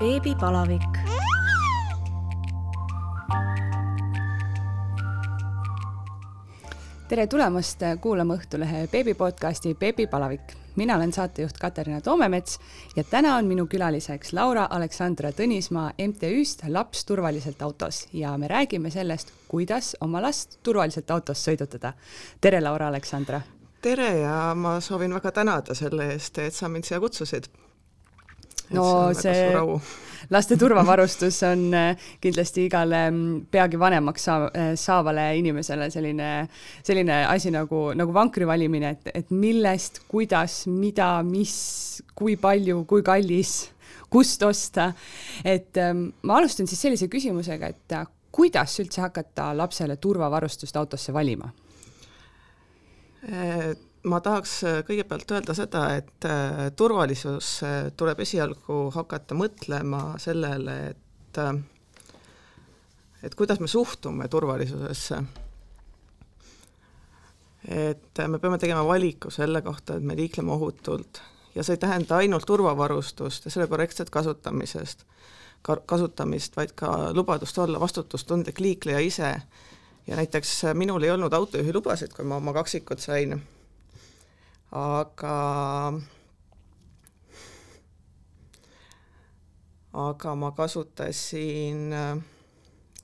beebipalavik. tere tulemast kuulama Õhtulehe beebipodcasti Beebipalavik. mina olen saatejuht Katariina Toomemets ja täna on minu külaliseks Laura Aleksandra Tõnismaa MTÜ-st Laps turvaliselt autos ja me räägime sellest, kuidas oma last turvaliselt autos sõidutada. tere, Laura Aleksandra! tere ja ma soovin väga tänada selle eest, et sa mind siia kutsusid no see, see laste turvavarustus on äh, kindlasti igale mm, peagi vanemaks saa-, äh, saavale inimesele selline, selline asi nagu, nagu vankri valimine, et, et millest, kuidas, mida, mis, kui palju, kui kallis, kust osta. et ähm, ma alustan siis sellise küsimusega, et äh, kuidas üldse hakata lapsele turvavarustust autosse valima? Ma tahaks äh, kõigepealt öelda seda, et äh, turvalisus äh, tuleb esialgu hakata mõtlema sellele, et et kuidas me suhtume turvalisusesse. et me peame tegema valiku selle kohta, et me liikleme ohutult ja see ei tähenda ainult turvavarustust ja selle korrektset kasutamisest, kasutamist, vaid ka lubadust olla vastutustundlik liikleja ise. ja näiteks minul ei olnud autojuhilubasid, kui ma oma kaksikut sain aga aga ma kasutasin äh,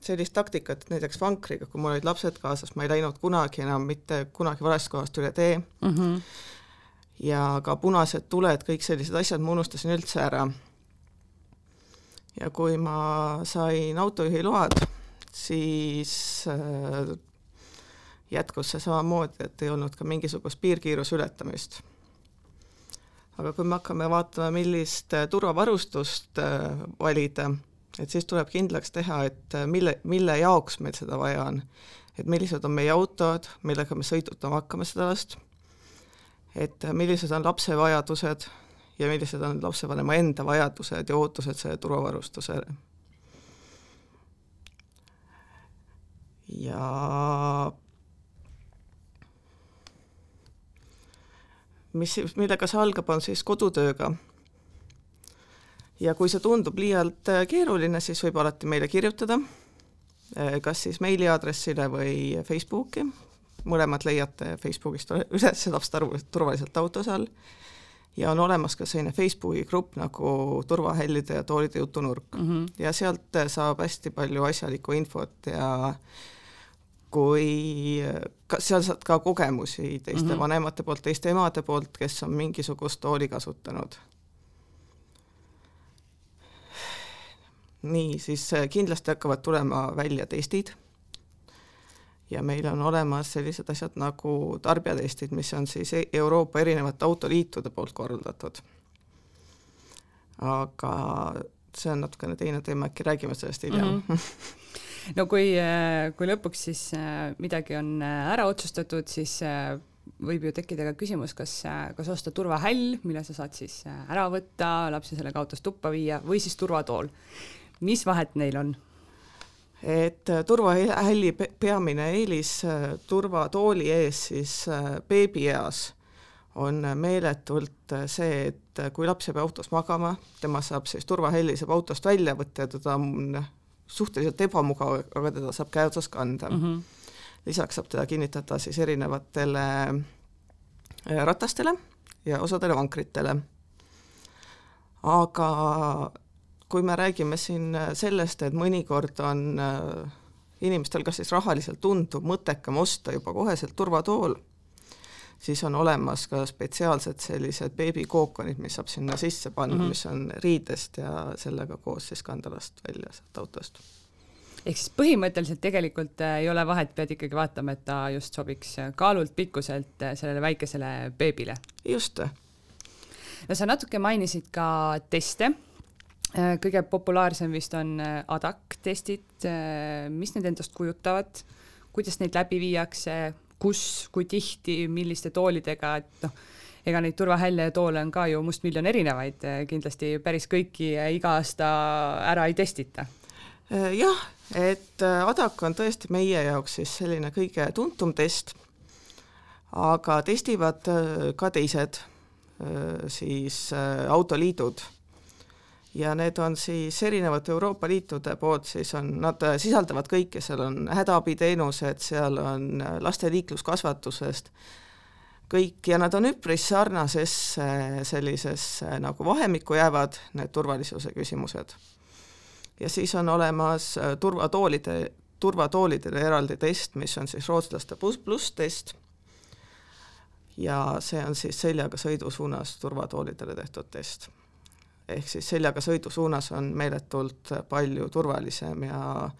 sellist taktikat, et näiteks vankriga, kui mul olid lapsed kaasas, ma ei läinud kunagi enam mitte kunagi valest kohast üle tee mm. -hmm. ja ka punased tuled, kõik sellised asjad ma unustasin üldse ära. ja kui ma sain autojuhiload, siis äh, jätkus see samamoodi, et ei olnud ka mingisugust piirkiiruse ületamist. aga kui me hakkame vaatama, millist äh, turvavarustust äh, valida, et siis tuleb kindlaks teha, et äh, mille, mille jaoks meil seda vaja on. et millised on meie autod, millega me sõidutama hakkame seda last, et millised on lapse vajadused ja millised on lapsevanema enda vajadused ja ootused selle turvavarustusele. ja mis, millega see algab, on siis kodutööga. ja kui see tundub liialt äh, keeruline, siis võib alati meile kirjutada, äh, kas siis meiliaadressile või Facebooki, mõlemad leiate Facebookist üles laps turvaliselt autos all, ja on olemas ka selline Facebooki grupp nagu Turvahällide ja toolide jutunurk mm -hmm. ja sealt äh, saab hästi palju asjalikku infot ja kui ka seal saad ka kogemusi teiste mm -hmm. vanemate poolt, teiste emade poolt, kes on mingisugust tooli kasutanud. nii, siis äh, kindlasti hakkavad tulema välja testid ja meil on olemas sellised asjad nagu tarbijatestid, mis on siis e-, Euroopa erinevate autoliitude poolt korraldatud. aga see on natukene teine teema, äkki räägime sellest hiljem mm. -hmm no kui, äh, kui lõpuks siis äh, midagi on äh, ära otsustatud, siis võib ju tekkida ka küsimus, kas, kas osta turvahäll, mille sa saad siis ära võtta, lapse sellega autost tuppa viia või siis turvatool. mis vahet neil on? et turvahälli peamine eelis turvatooli ees siis beebieas on meeletult see, et kui laps jääb autos magama, tema saab siis turvahälli saab autost välja võtta ja teda on suhteliselt ebamugav, aga teda saab käe otsas kanda mm. -hmm. lisaks saab teda kinnitada siis erinevatele äh, ratastele ja osadele vankritele. aga kui me räägime siin sellest, et mõnikord on äh, inimestel kas siis rahaliselt tundub mõttekam osta juba koheselt turvatool siis on olemas ka spetsiaalsed sellised beebikookonid, mis saab sinna sisse panna mm, -hmm. mis on riidest ja sellega koos siis kanda last välja sealt autost. ehk siis põhimõtteliselt tegelikult äh, ei ole vahet, pead ikkagi vaatama, et ta just sobiks äh, kaalult, pikkuselt äh, sellele väikesele beebile. just. no sa natuke mainisid ka teste kõige populaarsem vist on ADAC testid, mis need endast kujutavad, kuidas neid läbi viiakse, kus, kui tihti, milliste toolidega, et noh, ega neid turvahälle ja toole on ka ju mustmiljon erinevaid, kindlasti päris kõiki iga aasta ära ei testita. Äh, jah, et äh, ADAK on tõesti meie jaoks siis selline kõige tuntum test, aga testivad äh, ka teised siis autoliidud ja need on siis erinevate Euroopa Liitude poolt, siis on, nad sisaldavad kõike, seal on hädaabiteenused, seal on laste liikluskasvatusest, kõik. Ja nad on üpris sarnasesse sellisesse nagu vahemikku jäävad, need turvalisuse küsimused. ja siis on olemas turvatoolide, turvatoolidele eraldi test, mis on siis rootslaste pluss test ja see on siis seljaga sõidu suunas turvatoolidele tehtud test ehk siis seljaga sõidu suunas on meeletult palju turvalisem ja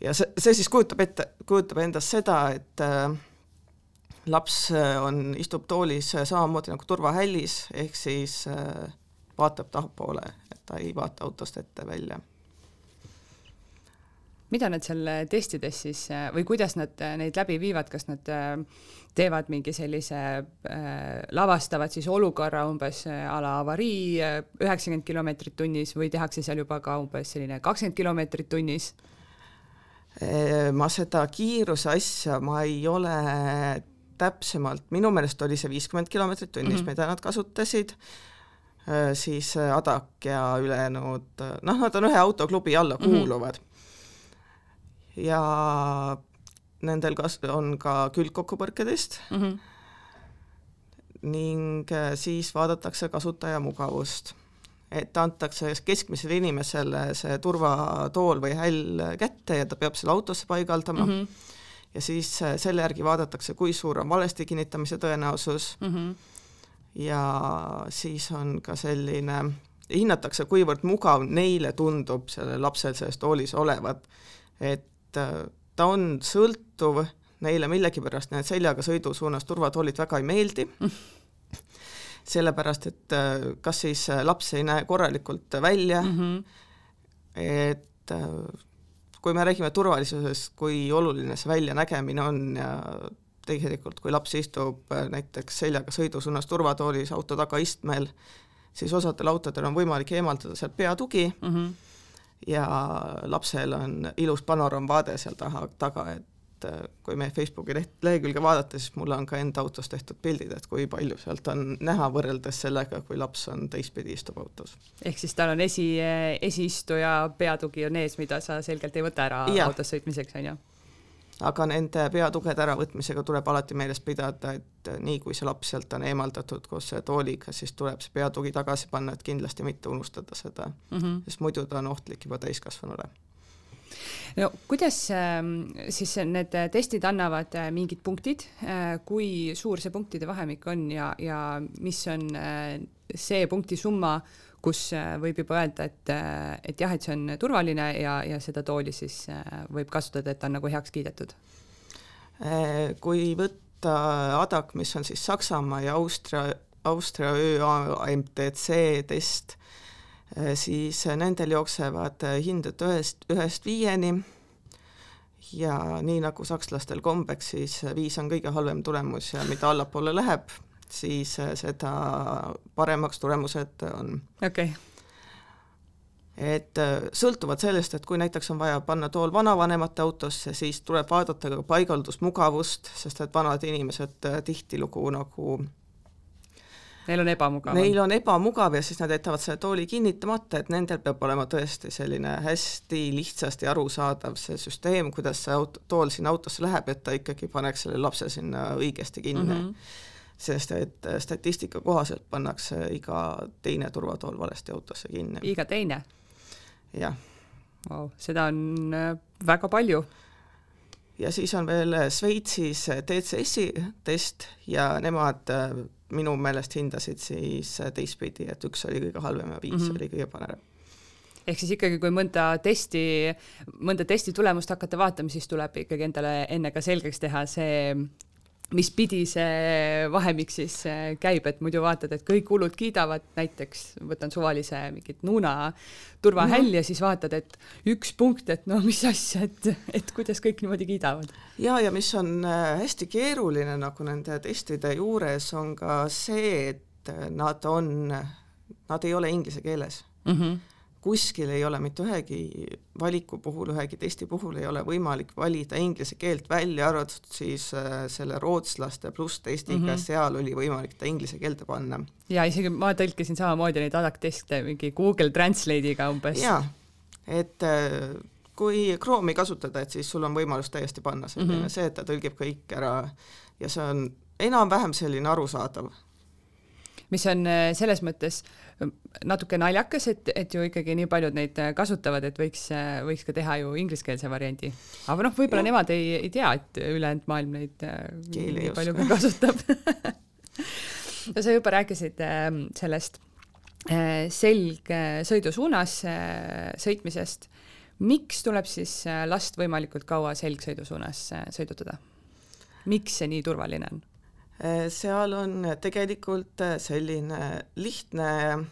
ja see, see siis kujutab ette, kujutab endast seda, et äh, laps on, istub toolis samamoodi nagu turvahällis, ehk siis äh, vaatab tahapoole, et ta ei vaata autost ette välja mida nad seal testides siis või kuidas nad neid läbi viivad, kas nad äh, teevad mingi sellise äh,, lavastavad siis olukorra umbes äh, a la avarii äh, üheksakümmend kilomeetrit tunnis või tehakse seal juba ka umbes selline kakskümmend kilomeetrit tunnis? ma seda kiiruse asja ma ei ole täpsemalt, minu meelest oli see viiskümmend kilomeetrit tunnis mm, -hmm. mida nad kasutasid, siis Adak ja ülejäänud, noh, nad on ühe autoklubi alla mhm. kuuluvad mm. Ja nendel kas-, on ka külgkokkupõrkedest mm -hmm. ning äh, siis vaadatakse kasutaja mugavust. et antakse keskmisele inimesele see turvatool või häll kätte ja ta peab selle autosse paigaldama mm, -hmm. ja siis äh, selle järgi vaadatakse, kui suur on valesti kinnitamise tõenäosus mm, -hmm. ja siis on ka selline, hinnatakse, kuivõrd mugav neile tundub sellel lapsel selles toolis olevat, et et äh, ta on sõltuv, neile millegipärast need seljaga sõidu suunas turvatoolid väga ei meeldi. Sellepärast, et äh, kas siis äh, laps ei näe korralikult välja. Mm, -hmm. et kui me räägime turvalisusest, kui oluline see väljanägemine on ja tegelikult, kui laps istub näiteks seljaga sõidu suunas turvatoolis auto tagaistmel, siis osadel autodel on võimalik eemaldada sealt peatugi. Mm, -hmm ja lapsel on ilus panoraamvaade seal taha, taga, et äh, kui meie Facebooki leht, lehekülge vaadata, siis mul on ka enda autos tehtud pildid, et kui palju sealt on näha võrreldes sellega, kui laps on teistpidi istub autos. ehk siis tal on esi, esiistuja peatugi on ees, mida sa selgelt ei võta ära ja. autos sõitmiseks, on ju? Aga nende peatugede äravõtmisega tuleb alati meeles pidada, et nii kui see laps sealt on eemaldatud koos selle tooliga, siis tuleb see peatugi tagasi panna, et kindlasti mitte unustada seda mm, -hmm. sest muidu ta on ohtlik juba täiskasvanule no kuidas ähm, siis need testid annavad äh, mingid punktid, äh, kui suur see punktide vahemik on ja, ja mis on äh, see punkti summa, kus äh, võib juba öelda, et, äh, et jah, et see on turvaline ja, ja seda tooli siis äh, võib kasutada, et ta on nagu heaks kiidetud? Kui võtta ADAC, mis on siis Saksamaa ja Austria, Austria ÖAMTC test, siis nendel jooksevad hinded ühest, ühest viieni ja nii nagu sakslastel kombeks, siis viis on kõige halvem tulemus ja mida allapoole läheb, siis äh, seda paremaks tulemused on. okei okay. et äh, sõltuvalt sellest, et kui näiteks on vaja panna tool vanavanemate autosse, siis tuleb vaadata ka paigaldusmugavust, sest et vanad inimesed äh, tihtilugu nagu Neil on ebamugav. Neil on ebamugav ja siis nad jätavad selle tooli kinnitamata, et nendel peab olema tõesti selline hästi lihtsasti arusaadav see süsteem, kuidas see auto, tool sinna autosse läheb, et ta ikkagi paneks selle lapse sinna õigesti kinni mm. -hmm sest et äh, statistika kohaselt pannakse iga teine turvatool valesti autosse kinni. iga teine? jah wow,. seda on äh, väga palju. ja siis on veel äh, Šveitsis DCS-i test ja nemad minu meelest hindasid siis teistpidi, et üks oli kõige halvem ja viis mm -hmm. oli kõige parem ehk siis ikkagi, kui mõnda testi, mõnda testi tulemust hakata vaatama, siis tuleb ikkagi endale enne ka selgeks teha see mis pidi see vahemik siis äh, käib, et muidu vaatad, et kõik hullud kiidavad, näiteks võtan suvalise mingit Nuna turvahälli mm -hmm. ja siis vaatad, et üks punkt, et no mis asja, et, et kuidas kõik niimoodi kiidavad. ja, ja mis on äh, hästi keeruline nagu nende testide juures, on ka see, et nad on, nad ei ole inglise keeles mm. -hmm kuskil ei ole mitte ühegi valiku puhul, ühegi testi puhul ei ole võimalik valida inglise keelt, välja arvatud siis äh, selle rootslaste pluss testiga mm, -hmm. seal oli võimalik ta inglise keelde panna. ja isegi ma tõlkisin samamoodi neid ADAC teste mingi Google Translate'iga umbes. jaa, et äh, kui Chrome'i kasutada, et siis sul on võimalus täiesti panna selline mm -hmm. see, et ta tõlgib kõik ära ja see on enam-vähem selline arusaadav mis on äh, selles mõttes äh, natuke naljakas, et, et ju ikkagi nii paljud neid äh, kasutavad, et võiks, võiks ka teha ju ingliskeelse variandi. aga noh, võib-olla nemad ei, ei tea, et ülejäänud maailm neid nii palju ka kasutab no sa juba rääkisid sellest selgsõidusuunas sõitmisest. miks tuleb siis last võimalikult kaua selgsõidusuunas sõidutada? miks see nii turvaline on? Äh, seal on tegelikult äh, selline lihtne,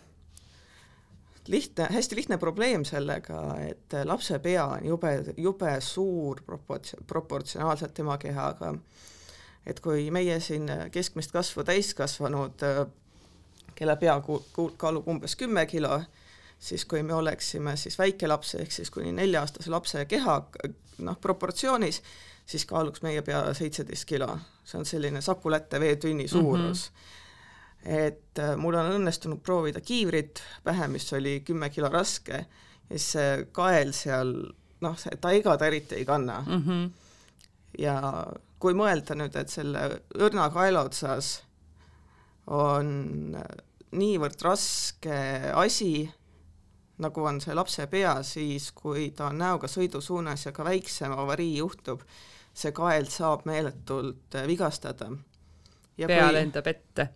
lihtne, hästi lihtne probleem sellega, et äh, lapse pea on jube, jube suur proports-, proportsionaalselt tema kehaga. et kui meie siin keskmist kasvu täiskasvanud, kelle pea kaalub umbes kümme kilo, siis kui me oleksime siis väikelapse ehk siis kuni nelja-aastase lapse keha noh, proportsioonis, siis kaaluks meie pea seitseteist kilo. see on selline Saku-Lätte veetünni suurus mm. -hmm. et äh, mul on õnnestunud proovida kiivrit pähe, mis oli kümme kilo raske ja siis see kael seal, noh, ta ega ta eriti ei kanna mm. -hmm. ja kui mõelda nüüd, et selle õrna kaela otsas on niivõrd raske asi, nagu on see lapse pea, siis kui ta on näoga sõidusuunas ja ka väiksem avarii juhtub, see kael saab meeletult äh, vigastada. pea lendab ette?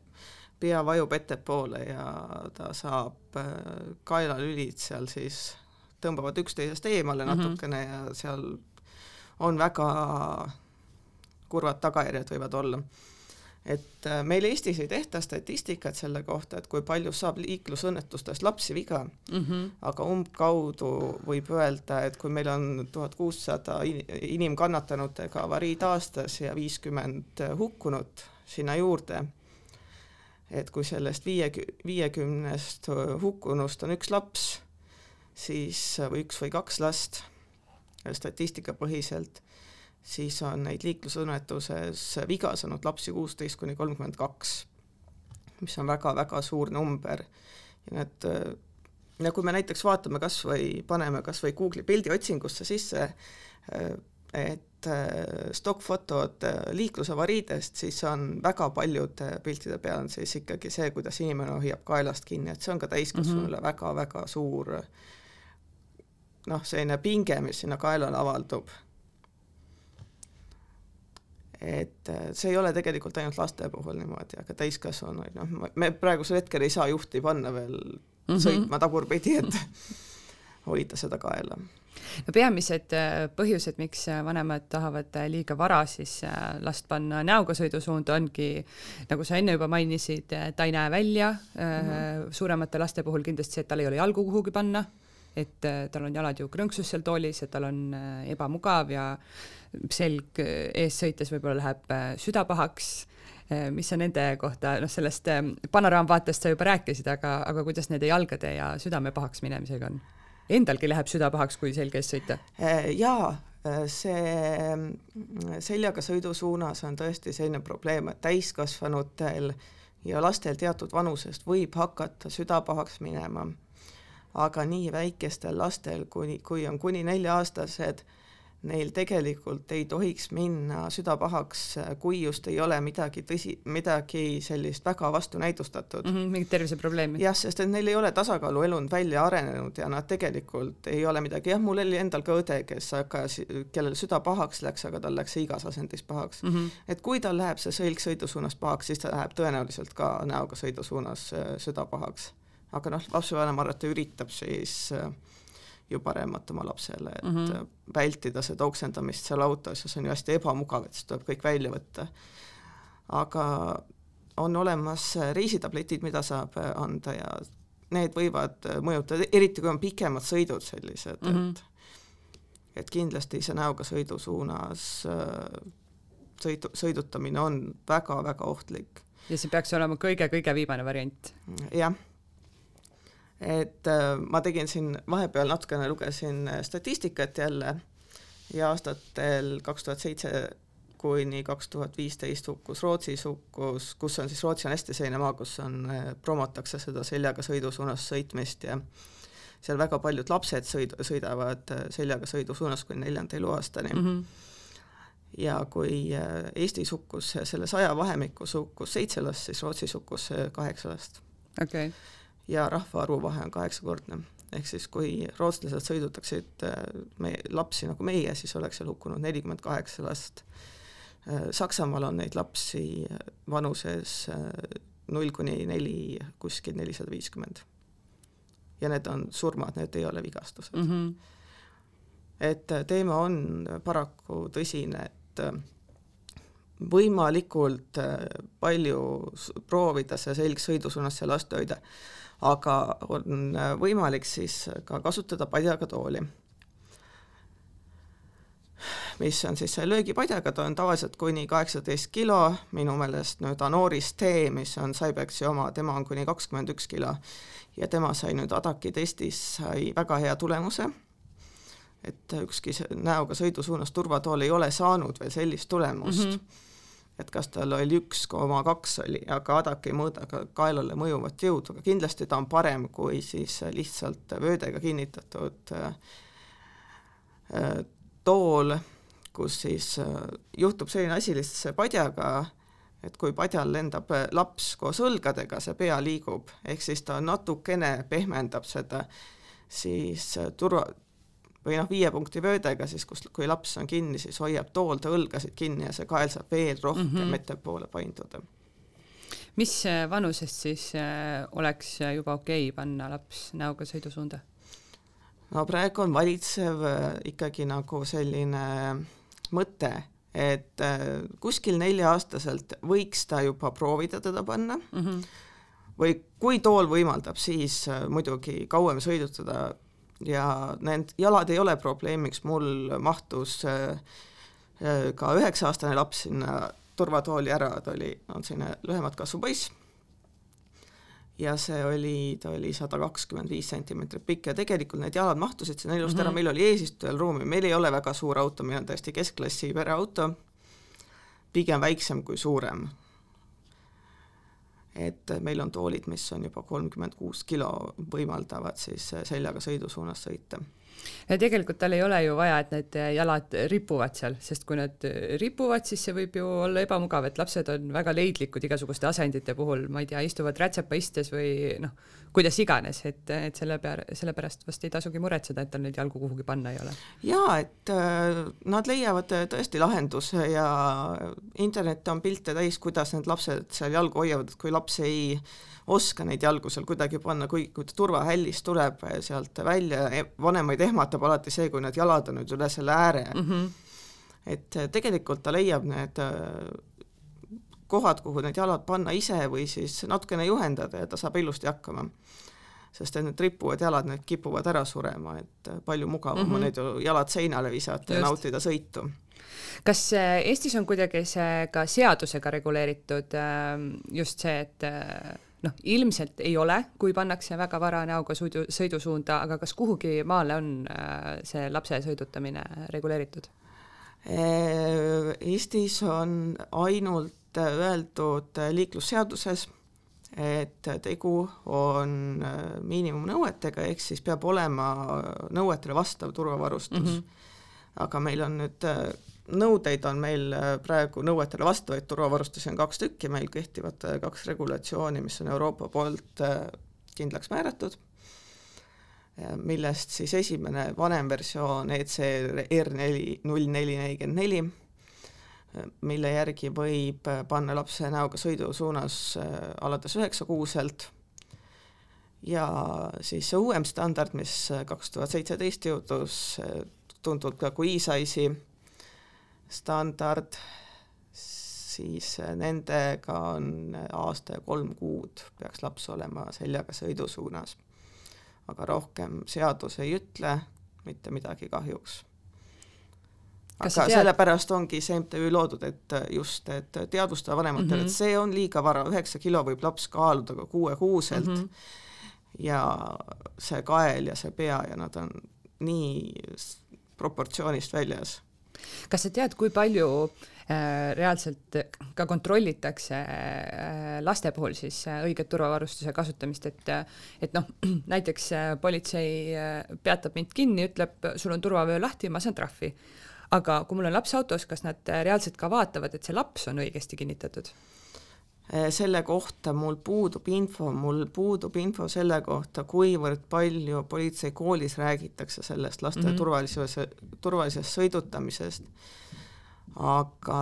pea vajub ettepoole ja ta saab, äh, kaelalülid seal siis tõmbavad üksteisest eemale mm -hmm. natukene ja seal on väga kurvad tagajärjed võivad olla et äh, meil Eestis ei tehta statistikat selle kohta, et kui palju saab liiklusõnnetustest lapsi viga mm, -hmm. aga umbkaudu võib öelda, et kui meil on tuhat kuussada inimkannatanutega avariid aastas ja viiskümmend hukkunut sinna juurde, et kui sellest viie, viiekümnest hukkunust on üks laps, siis või üks või kaks last statistikapõhiselt siis on neid liiklusõnnetuses viga saanud lapsi kuusteist kuni kolmkümmend kaks, mis on väga-väga suur number ja need ja kui me näiteks vaatame kas või, paneme kas või Google'i pildiotsingusse sisse, et stokkfotod liiklusavariidest, siis on väga paljude piltide peal on siis ikkagi see, kuidas inimene hoiab kaelast kinni, et see on ka täiskasvanule mm -hmm. väga-väga suur noh, selline pinge, mis sinna kaelale avaldub et äh, see ei ole tegelikult ainult laste puhul niimoodi, aga täiskasvanuid, noh, me praegusel hetkel ei saa juhti panna veel mm -hmm. sõitma tagurpidi, et hoida seda kaela. no peamised äh, põhjused, miks äh, vanemad tahavad liiga vara siis last panna näoga sõidusuunda, ongi nagu sa enne juba mainisid, ta ei näe välja mm, -hmm. suuremate laste puhul kindlasti see, et tal ei ole jalgu kuhugi panna, et tal on jalad ju krõnksus seal toolis, et tal on ebamugav ja selg ees sõites võib-olla läheb äh, süda pahaks, äh, mis on nende kohta, noh, sellest äh, panoraamvaatest sa juba rääkisid, aga, aga kuidas nende jalgade ja südame pahaks minemisega on? Endalgi läheb süda pahaks, kui selg ees sõita? jaa, see mm, seljaga sõidu suunas on tõesti selline probleem, et täiskasvanutel ja lastel teatud vanusest võib hakata süda pahaks minema. Aga nii väikestel lastel, kuni, kui on kuni nelja-aastased, neil tegelikult ei tohiks minna süda pahaks, kui just ei ole midagi tõsi, midagi sellist väga vastunäidustatud mm. -hmm, mingit terviseprobleemi? jah, sest et neil ei ole tasakaaluelund välja arenenud ja nad tegelikult ei ole midagi, jah, mul oli endal ka õde, kes hakkas, kellel süda pahaks läks, aga tal läks see igas asendis pahaks mm. -hmm. et kui tal läheb see sõlg sõidusuunas pahaks, siis ta läheb tõenäoliselt ka näoga sõidusuunas süda pahaks. Aga noh, lapsevanem arvata üritab siis äh, ju paremat oma lapsele, et mm -hmm. vältida seda oksendamist seal autos ja see on ju hästi ebamugav, et siis tuleb kõik välja võtta. aga on olemas reisitabletid, mida saab anda ja need võivad mõjutada, eriti kui on pikemad sõidud sellised mm, -hmm. et et kindlasti see näoga sõidu suunas sõidu, sõidutamine on väga-väga ohtlik. ja see peaks olema kõige-kõige viimane variant? jah et äh, ma tegin siin vahepeal natukene lugesin statistikat jälle ja aastatel kaks tuhat seitse kuni kaks tuhat viisteist hukkus Rootsis, hukkus, kus on siis, Rootsi on hästi selline maa, kus on, promotakse seda seljaga sõidusuunas sõitmist ja seal väga paljud lapsed sõid-, sõidavad seljaga sõidusuunas kuni neljanda eluaastani. Mm. -hmm ja kui Eestis hukkus selle saja vahemikus hukkus seitse last, siis Rootsis hukkus kaheksa last. Okay ja rahvaarvu vahe on kaheksakordne. ehk siis kui rootslased sõidutaksid äh, meie lapsi nagu meie, siis oleks seal hukkunud nelikümmend kaheksa last. Äh, Saksamaal on neid lapsi äh, vanuses null kuni neli kuskil nelisada viiskümmend. ja need on surmad, need ei ole vigastused mm. -hmm. et teema on paraku tõsine, et võimalikult palju proovida see selg sõidusuunas seal vastu hoida aga on äh, võimalik siis ka kasutada padjaga tooli. mis on siis see löögipadjaga, ta on tavaliselt kuni kaheksateist kilo, minu meelest nüüd Anoris T, mis on Cybexi oma, tema on kuni kakskümmend üks kilo ja tema sai nüüd Adaki testis, sai väga hea tulemuse, et ükski näoga sõidusuunas turvatool ei ole saanud veel sellist tulemust mm. -hmm et kas tal oli üks koma kaks oli, aga adak ei mõõda ka kaelale mõjuvat jõudu, aga kindlasti ta on parem kui siis lihtsalt vöödega kinnitatud äh, äh, tool, kus siis äh, juhtub selline asi lihtsalt padjaga, et kui padjal lendab laps koos õlgadega, see pea liigub, ehk siis ta natukene pehmendab seda siis turva, või noh, viie punkti vöödega siis, kus, kui laps on kinni, siis hoiab tool ta õlgasid kinni ja see kael saab veel rohkem mm -hmm. ettepoole painduda. mis vanusest siis äh, oleks juba okei okay panna laps näoga sõidusuunda? no praegu on valitsev äh, ikkagi nagu selline mõte, et äh, kuskil nelja-aastaselt võiks ta juba proovida teda panna mm, -hmm. või kui tool võimaldab, siis muidugi kauem sõidutada ja need jalad ei ole probleemiks, mul mahtus äh, äh, ka üheksa-aastane laps sinna turvatooli ära, ta oli, on selline lühemat kasvu poiss, ja see oli, ta oli sada kakskümmend viis sentimeetrit pikk ja tegelikult need jalad mahtusid sinna ilusti mm -hmm. ära, mhm. meil oli eesistujal ruumi, meil ei ole väga suur auto, meil on tõesti keskklassi pereauto, pigem väiksem kui suurem et meil on toolid, mis on juba kolmkümmend kuus kilo, võimaldavad siis seljaga sõidusuunas sõita ja tegelikult tal ei ole ju vaja, et need jalad ripuvad seal, sest kui nad ripuvad, siis see võib ju olla ebamugav, et lapsed on väga leidlikud igasuguste asendite puhul, ma ei tea, istuvad rätsepa istes või noh, kuidas iganes, et, et selle peale, sellepärast vast ei tasugi muretseda, et tal neid jalgu kuhugi panna ei ole. jaa, et äh, nad leiavad tõesti lahenduse ja internet on pilte täis, kuidas need lapsed seal jalgu hoiavad, et kui laps ei oska neid jalgu seal kuidagi panna, kui, kui ta turvahällis tuleb sealt välja, e-, vanemaid ehmatab alati see, kui need jalad on nüüd üle selle ääre mm. -hmm. et tegelikult ta leiab need kohad, kuhu need jalad panna ise või siis natukene juhendada ja ta saab ilusti hakkama. sest need rippuvad jalad, need kipuvad ära surema, et palju mugavam mm -hmm. on neid ju jalad seinale visata ja nautida sõitu kas Eestis on kuidagi see ka seadusega reguleeritud just see, et noh, ilmselt ei ole, kui pannakse väga vara näoga sõidu, sõidusuunda, aga kas kuhugi maale on äh, see lapse sõidutamine reguleeritud? Eestis on ainult öeldud liiklusseaduses, et tegu on äh, miinimumnõuetega, ehk siis peab olema nõuetele vastav turvavarustus mm. -hmm. aga meil on nüüd, äh, nõudeid on meil äh, praegu nõuetele vastavaid turvavarustusi on kaks tükki, meil kehtivad kaks regulatsiooni, mis on Euroopa poolt kindlaks määratud, millest siis esimene vanem versioon ECR neli, null neli nelikümmend neli mille järgi võib panna lapse näoga sõidusuunas äh, alates üheksakuuselt ja siis see uuem standard, mis kaks tuhat seitseteist jõudus, äh, tuntud ka kui e-size'i standard, siis nendega on aasta ja kolm kuud peaks laps olema seljaga sõidusuunas. aga rohkem seadus ei ütle mitte midagi kahjuks aga sellepärast ongi see MTÜ loodud, et just, et teadvustada vanematele mm, -hmm. et mhm. see on liiga vara, üheksa kilo võib laps kaaluda ka kuuekuuselt mm. -hmm ja see kael ja see pea ja nad on nii proportsioonist väljas. Kas sa tead, kui palju äh, reaalselt ka kontrollitakse äh, laste puhul siis äh, õiget turvavarustuse kasutamist, et et noh, näiteks politsei peatab mind kinni, ütleb, sul on turvavöö lahti, ma saan trahvi. aga kui mul on laps autos, kas nad reaalselt ka vaatavad, et see laps on õigesti kinnitatud? Eh, selle kohta mul puudub info, mul puudub info selle kohta, kuivõrd palju politseikoolis räägitakse sellest laste mm -hmm. turvalisuse, turvalisest sõidutamisest, aga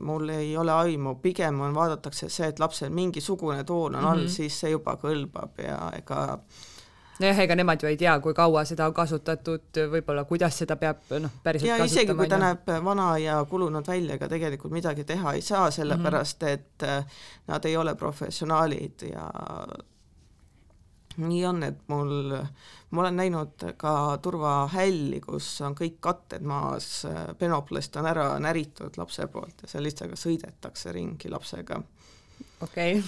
mul ei ole aimu, pigem on, vaadatakse see, et lapsel mingisugune toon on mm -hmm. all, mhm. siis see juba kõlbab ja ega nojah, ega nemad ju ei tea, kui kaua seda on kasutatud, võib-olla kuidas seda peab noh, päriselt ja isegi kui ta näeb vana ja kulunud välja, ega tegelikult midagi teha ei saa, sellepärast mm -hmm. et äh, nad ei ole professionaalid ja nii on, et mul, ma olen näinud ka turvahälli, kus on kõik katted maas, penoplast on ära näritud lapse poolt ja seal lihtsalt sõidetakse ringi lapsega. okei okay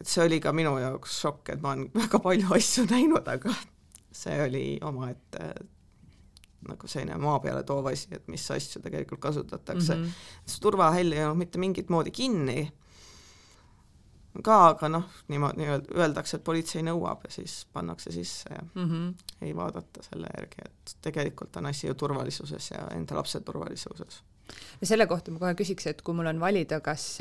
et see oli ka minu jaoks šokk, et ma olen väga palju asju näinud, aga see oli omaette nagu selline maa peale toov asi, et mis asju tegelikult kasutatakse mm. -hmm. see turvahäll ei olnud mitte mingit moodi kinni ka, aga noh, niimoodi öeldakse, et politsei nõuab ja siis pannakse sisse ja mm -hmm. ei vaadata selle järgi, et tegelikult on asi ju turvalisuses ja enda lapse turvalisuses. selle kohta ma kohe küsiks, et kui mul on valida, kas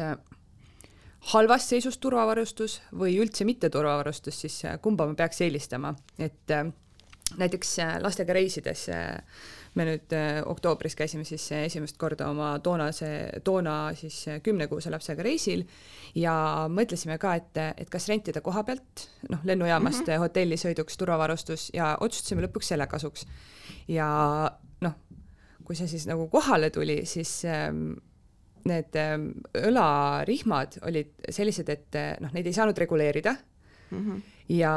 halvas seisus turvavarustus või üldse mitte turvavarustus, siis äh, kumba ma peaks eelistama, et äh, näiteks äh, lastega reisides me nüüd oktoobris käisime siis esimest korda oma toonase, toona siis kümnekuuse lapsega reisil ja mõtlesime ka, et, et kas rentida koha pealt, noh, lennujaamast mm -hmm. hotellisõiduks turvavarustus ja otsustasime lõpuks selle kasuks. ja noh, kui see siis nagu kohale tuli, siis ähm, need ähm, õlarihmad olid sellised, et äh, noh, neid ei saanud reguleerida mm. -hmm. ja,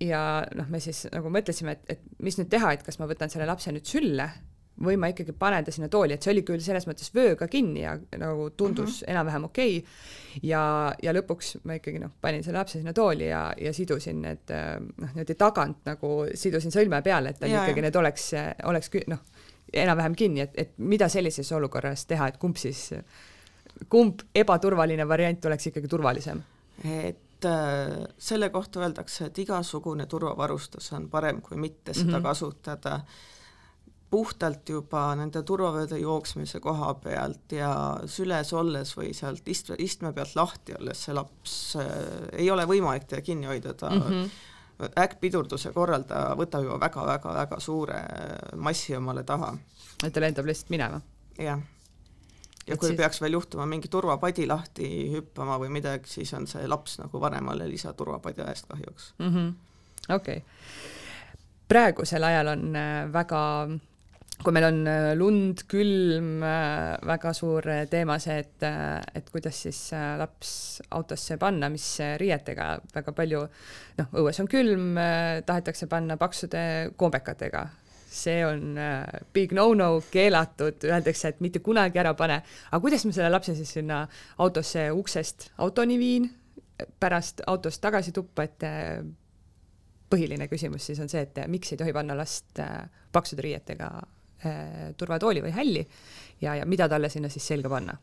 ja noh, me siis nagu mõtlesime, et, et mis nüüd teha, et kas ma võtan selle lapse nüüd sülle või ma ikkagi panen ta sinna tooli, et see oli küll selles mõttes vööga kinni ja nagu tundus mm -hmm. enam-vähem okei okay.. ja, ja lõpuks ma ikkagi noh, panin selle lapse sinna tooli ja, ja sidusin need äh, noh, niimoodi tagant nagu sidusin sõlme peale, et tal ja, ikkagi ja. need oleks, oleks noh, enam-vähem kinni, et, et mida sellises olukorras teha, et kumb siis, kumb ebaturvaline variant oleks ikkagi turvalisem? et äh, selle kohta öeldakse, et igasugune turvavarustus on parem kui mitte seda mm -hmm. kasutada, puhtalt juba nende turvavööde jooksmise koha pealt ja süles olles või sealt ist-, istme pealt lahti olles see laps äh, ei ole võimalik teda kinni hoida, ta mm -hmm äkkpidurduse korral ta võtab juba väga-väga-väga suure massi omale taha. et ta lendab lihtsalt minema? jah. ja et kui siis... peaks veel juhtuma mingi turvapadi lahti hüppama või midagi, siis on see laps nagu vanemale lisaturvapadja eest kahjuks mm -hmm.. okei praegusel ajal on äh, väga kui meil on äh, lund, külm, äh, väga suur äh, teema see, et, et kuidas siis laps autosse panna, mis riietega, väga palju noh, õues on külm, tahetakse panna paksude kombekatega. see on big no-no, keelatud, öeldakse, et mitte kunagi ära pane. aga kuidas ma selle lapse siis sinna autosse uksest autoni viin, pärast autost tagasi tuppa, et põhiline küsimus siis on see, et miks ei tohi panna last paksude riietega turvatooli või hälli ja, ja mida talle sinna siis selga panna?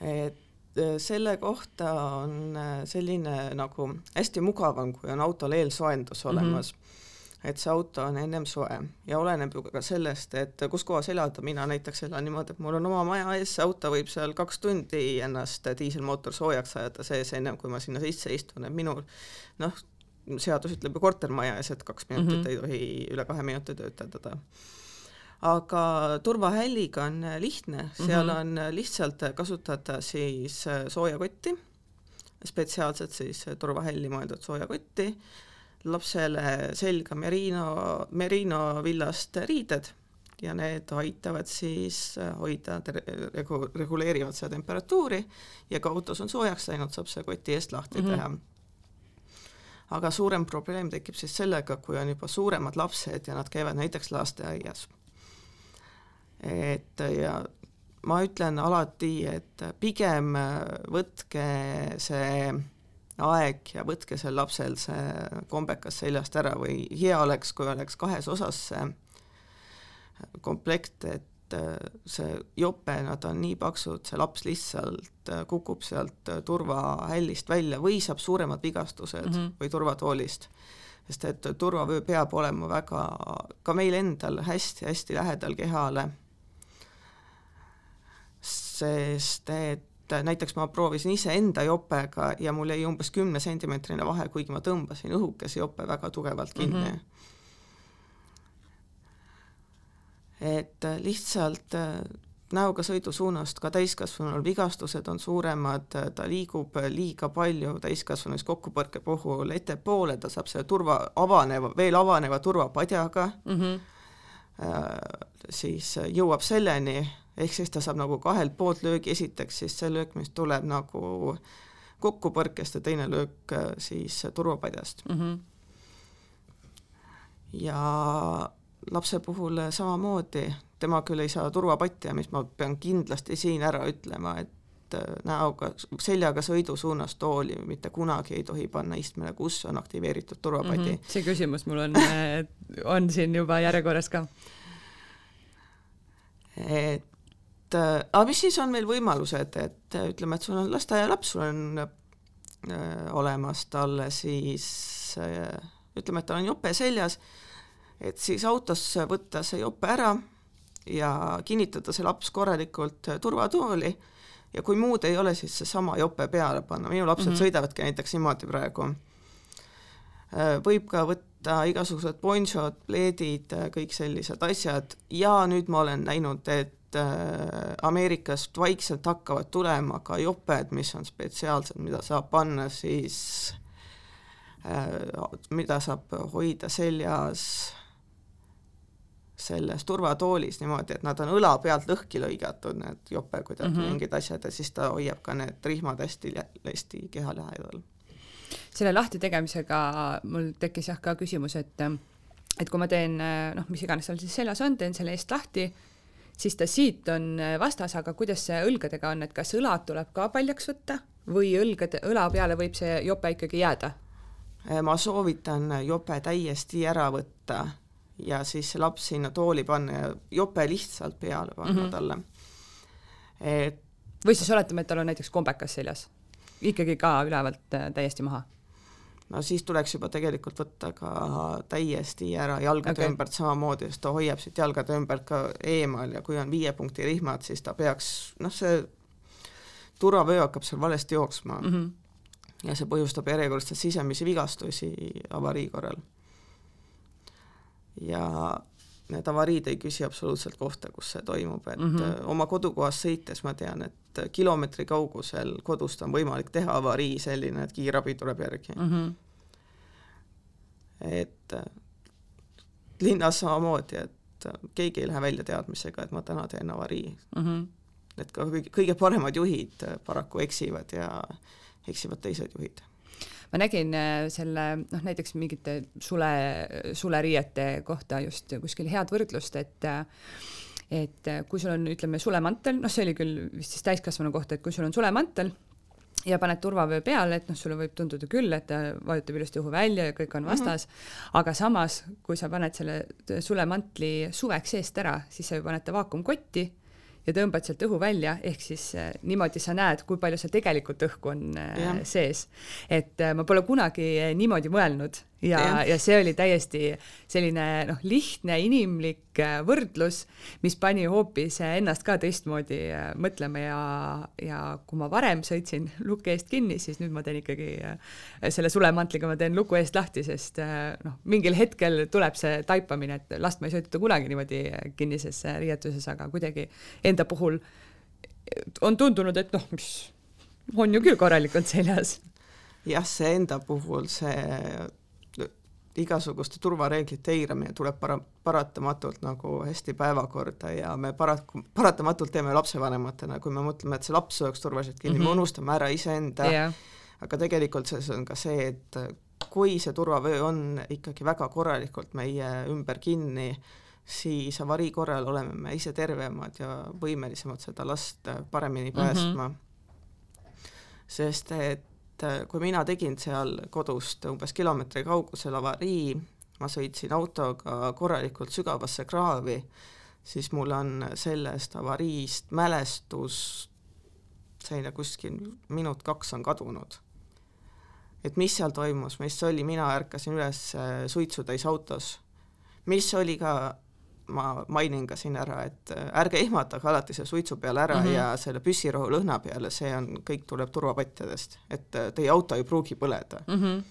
et äh, selle kohta on äh, selline nagu hästi mugav on, kui on autol eelsoojendus mhm. olemas mm. -hmm. et see auto on ennem soe ja oleneb ju ka sellest, et kus kohas elada, mina näiteks elan niimoodi, et mul on oma maja ees, see auto võib seal kaks tundi ennast diiselmootor soojaks ajada sees, ennem kui ma sinna sisse istun, et minul noh, seadus ütleb ju kortermaja ees, et kaks minutit mm -hmm. ei tohi üle kahe minuti töötada aga turvahälliga on lihtne, seal mm -hmm. on lihtsalt kasutada siis äh, soojakotti, spetsiaalselt siis turvahälli mõeldud soojakotti, lapsele selga merino, merino villast riided ja need aitavad siis äh, hoida, regu-, reguleerivad seda temperatuuri ja kui autos on soojaks läinud, saab see koti eest lahti mm -hmm. teha aga suurem probleem tekib siis sellega, kui on juba suuremad lapsed ja nad käivad näiteks lasteaias et ja ma ütlen alati, et pigem võtke see aeg ja võtke sel lapsel see kombekas seljast ära või hea oleks, kui oleks kahes osas see komplekt, et äh, see jope, nad on nii paksud, see laps lihtsalt äh, kukub sealt äh, turvahällist välja või saab suuremad vigastused mm -hmm. või turvatoolist. sest et turvavöö peab olema väga, ka meil endal hästi-hästi lähedal kehale, sest et näiteks ma proovisin iseenda jopega ja mul jäi umbes kümnesentimeetrine vahe, kuigi ma tõmbasin õhukese jope väga tugevalt kinni mm. -hmm et äh, lihtsalt äh, näoga sõidusuunast ka täiskasvanul vigastused on suuremad, äh, ta liigub liiga palju täiskasvanus kokkupõrke puhul ettepoole, ta saab selle turva, avaneva, veel avaneva turvapadjaga mm, -hmm. siis jõuab selleni, ehk siis ta saab nagu kahelt poolt löögi, esiteks siis see löök, mis tuleb nagu kokkupõrkest ja teine löök siis turvapadjast mm. -hmm. ja lapse puhul samamoodi, tema küll ei saa turvapatja, mis ma pean kindlasti siin ära ütlema, et äh, näoga, seljaga sõidusuunas tooli mitte kunagi ei tohi panna istmele, kus on aktiveeritud turvapadi mm. -hmm. see küsimus mul on äh, on siin juba järjekorras ka. et äh, aga mis siis on meil võimalused, et ütleme, et sul on lasteaialaps, sul on äh, olemas talle siis äh, ütleme, et tal on jope seljas et siis autosse võtta see jope ära ja kinnitada see laps korralikult turvatooli ja kui muud ei ole, siis seesama jope peale panna, minu lapsed mm -hmm. sõidavadki näiteks niimoodi praegu. Äh, võib ka võtta igasugused ponšod, pleedid, äh, kõik sellised asjad ja nüüd ma olen näinud, et äh, Ameerikast vaikselt hakkavad tulema ka joped, mis on spetsiaalsed, mida saab panna siis, mida saab hoida seljas selles turvatoolis niimoodi, et nad on õla pealt lõhki lõigatud, need jope kuidagi mm -hmm. mingid asjad ja siis ta hoiab ka need rihmad hästi, hästi keha lähedal. selle lahtitegemisega mul tekkis jah ka küsimus, et et kui ma teen noh, mis iganes seal siis seljas on, teen selle eest lahti, siis ta siit on vastas, aga kuidas see õlgadega on, et kas õlad tuleb ka paljaks võtta või õlgade, õla peale võib see jope ikkagi jääda? ma soovitan jope täiesti ära võtta ja siis laps sinna tooli panna ja jope lihtsalt peale panna mm -hmm. talle. et või siis oletame, et tal on näiteks kombekas seljas, ikkagi ka ülevalt äh, täiesti maha? No siis tuleks juba tegelikult võtta ka täiesti ära jalgade okay. ümbert samamoodi, sest ta hoiab siit jalgade ümbert ka eemal ja kui on viie punkti rihmad, siis ta peaks, noh, see turvavöö hakkab seal valesti jooksma mm. -hmm. ja see põhjustab järjekordselt sisemisi vigastusi avarii korral ja need avariid ei küsi absoluutselt kohta, kus see toimub, et mm -hmm. oma kodukohas sõites ma tean, et kilomeetri kaugusel kodust on võimalik teha avarii selline, et kiirabi tuleb järgi mm. -hmm. et linnas samamoodi, et keegi ei lähe välja teadmisega, et ma täna teen avarii mm. -hmm. et ka kõige, kõige paremad juhid paraku eksivad ja eksivad teised juhid ma nägin äh, selle noh, näiteks mingite sule, suleriiete kohta just kuskil head võrdlust, et et kui sul on, ütleme, sulemantel, noh, see oli küll vist siis täiskasvanu kohta, et kui sul on sulemantel ja paned turvavöö peale, et noh, sulle võib tunduda küll, et ta vajutab ilusti õhu välja ja kõik on vastas mm, -hmm. aga samas, kui sa paned selle sulemantli suveks eest ära, siis sa ju paned ta vaakumkotti ja tõmbad sealt õhu välja, ehk siis äh, niimoodi sa näed, kui palju seal tegelikult õhku on äh, ja. sees. et äh, ma pole kunagi niimoodi mõelnud ja, ja., ja see oli täiesti selline noh, lihtne inimlik võrdlus, mis pani hoopis ennast ka teistmoodi mõtlema ja, ja kui ma varem sõitsin luku eest kinni, siis nüüd ma teen ikkagi selle sulemantliga, ma teen luku eest lahti, sest noh, mingil hetkel tuleb see taipamine, et last ma ei sõideta kunagi niimoodi kinnises riietuses, aga kuidagi enda puhul on tundunud, et noh, mis on ju küll korralikult seljas. jah, see enda puhul see igasuguste turvareeglite eiramine tuleb para-, paratamatult nagu hästi päevakorda ja me paraku, paratamatult teeme lapsevanematena, kui me mõtleme, et see laps sööks turvaliselt kinni mm, -hmm. me unustame ära iseenda yeah., aga tegelikult selles on ka see, et kui see turvavöö on ikkagi väga korralikult meie ümber kinni, siis avarii korral oleme me ise tervemad ja võimelisemad seda last paremini mhm. päästma mm. -hmm. sest et kui mina tegin seal kodust umbes kilomeetri kaugusel avarii, ma sõitsin autoga korralikult sügavasse kraavi, siis mul on sellest avariist mälestus, selline kuskil minut-kaks on kadunud. et mis seal toimus, mis oli, mina ärkasin üles äh, suitsutäis autos, mis oli ka, ma mainin ka siin ära, et äh, ärge ehmatage alati selle suitsu peale ära mm -hmm. ja selle püssirohu lõhna peale, see on, kõik tuleb turvapatjadest, et äh, teie auto ei pruugi põleda mm. -hmm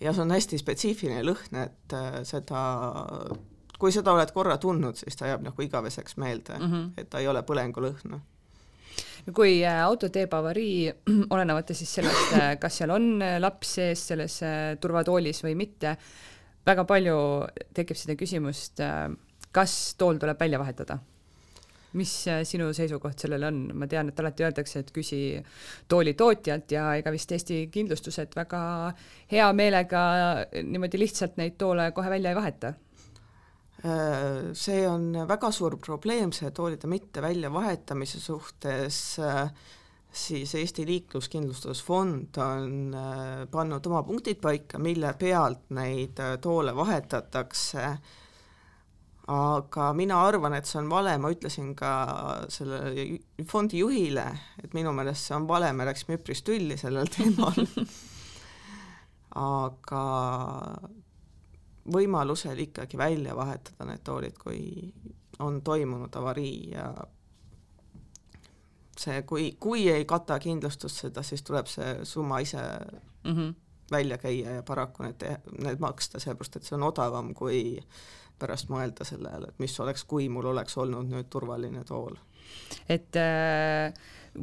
ja see on hästi spetsiifiline lõhn, et seda kui seda oled korra tundnud, siis ta jääb nagu igaveseks meelde mm, -hmm. et ta ei ole põlengulõhn kui äh, auto teeb avarii, olenemata siis sellest, äh, kas seal on äh, laps sees selles turvatoolis või mitte, väga palju tekib seda küsimust, kas tool tuleb välja vahetada? mis sinu seisukoht sellele on, ma tean, et alati öeldakse, et küsi tooli tootjalt ja ega vist Eesti kindlustused väga hea meelega niimoodi lihtsalt neid toole kohe välja ei vaheta Äh, see on väga suur probleem, see toolide mitte väljavahetamise suhtes, äh, siis Eesti Liikluskindlustusfond on äh, pannud oma punktid paika, mille pealt neid toole vahetatakse, aga mina arvan, et see on vale, ma ütlesin ka sellele fondi juhile, et minu meelest see on vale, me läksime üpris tülli sellel teemal. Aga võimalusel ikkagi välja vahetada need toolid, kui on toimunud avarii ja see, kui, kui ei kata kindlustus seda, siis tuleb see summa ise mm -hmm. välja käia ja paraku need, need maksta, sellepärast et see on odavam, kui pärast mõelda sellele, et mis oleks, kui mul oleks olnud nüüd turvaline tool. et äh,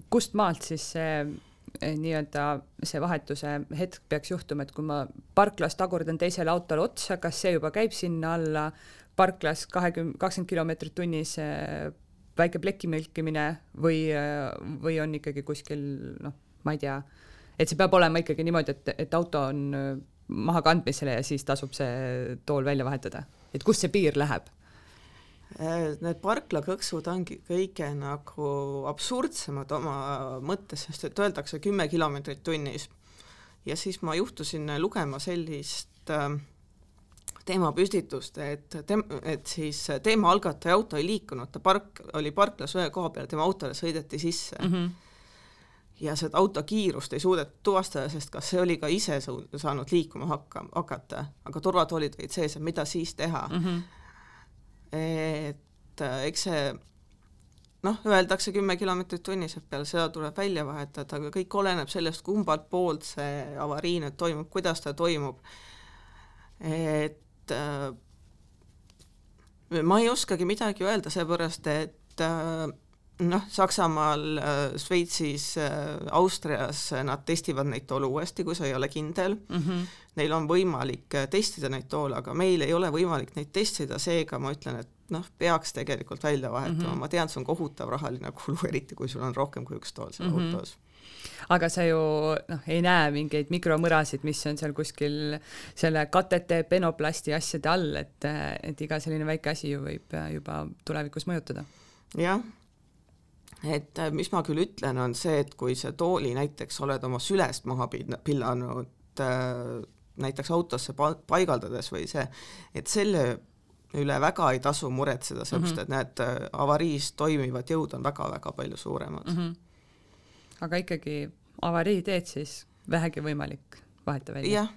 kust maalt siis see äh nii-öelda see vahetuse hetk peaks juhtuma, et kui ma parklas tagurdan teisele autole otsa, kas see juba käib sinna alla, parklas kahekümne, kakskümmend kilomeetrit tunnis eh, väike pleki mülkimine või, või on ikkagi kuskil noh, ma ei tea, et see peab olema ikkagi niimoodi, et, et auto on maha kandmisele ja siis tasub see tool välja vahetada, et kust see piir läheb? Äh, need parklakõksud ongi kõige nagu absurdsemad oma mõttes, sest et öeldakse kümme kilomeetrit tunnis. ja siis ma juhtusin lugema sellist äh, teemapüstitust, et tem-, et siis teema algataja auto ei liikunud, ta park, oli parklas ühe koha peal, tema autole sõideti sisse mm. -hmm ja seda auto kiirust ei suudetud tuvastada, sest kas see oli ka ise saanud liikuma hakka, hakata, aga turvatoolid olid sees, et mida siis teha mm. -hmm et äh, eks see noh, öeldakse kümme kilomeetrit tunnis, et peale seda tuleb välja vahetada, aga kõik oleneb sellest, kumbalt poolt see avarii nüüd toimub, kuidas ta toimub. et äh, ma ei oskagi midagi öelda, seepärast et äh, noh, Saksamaal, Šveitsis, Austrias nad testivad neid toole uuesti, kui sa ei ole kindel mm. -hmm. Neil on võimalik testida neid toole, aga meil ei ole võimalik neid testida, seega ma ütlen, et noh, peaks tegelikult välja vahetama mm, -hmm. ma tean, see on kohutav rahaline kulu, eriti kui sul on rohkem kui üks tool seal mm -hmm. autos aga sa ju noh, ei näe mingeid mikromõrasid, mis on seal kuskil selle katete, penoplasti asjade all, et, et iga selline väike asi ju võib juba tulevikus mõjutada. jah et äh, mis ma küll ütlen, on see, et kui see tooli näiteks oled oma sülest maha pillanud äh, näiteks autosse paigaldades või see, et selle üle väga ei tasu muretseda, sellepärast mm -hmm. et need äh, avariis toimivad jõud on väga-väga palju suuremad mm. -hmm. Aga ikkagi avarii teed siis vähegi võimalik vaheta välja?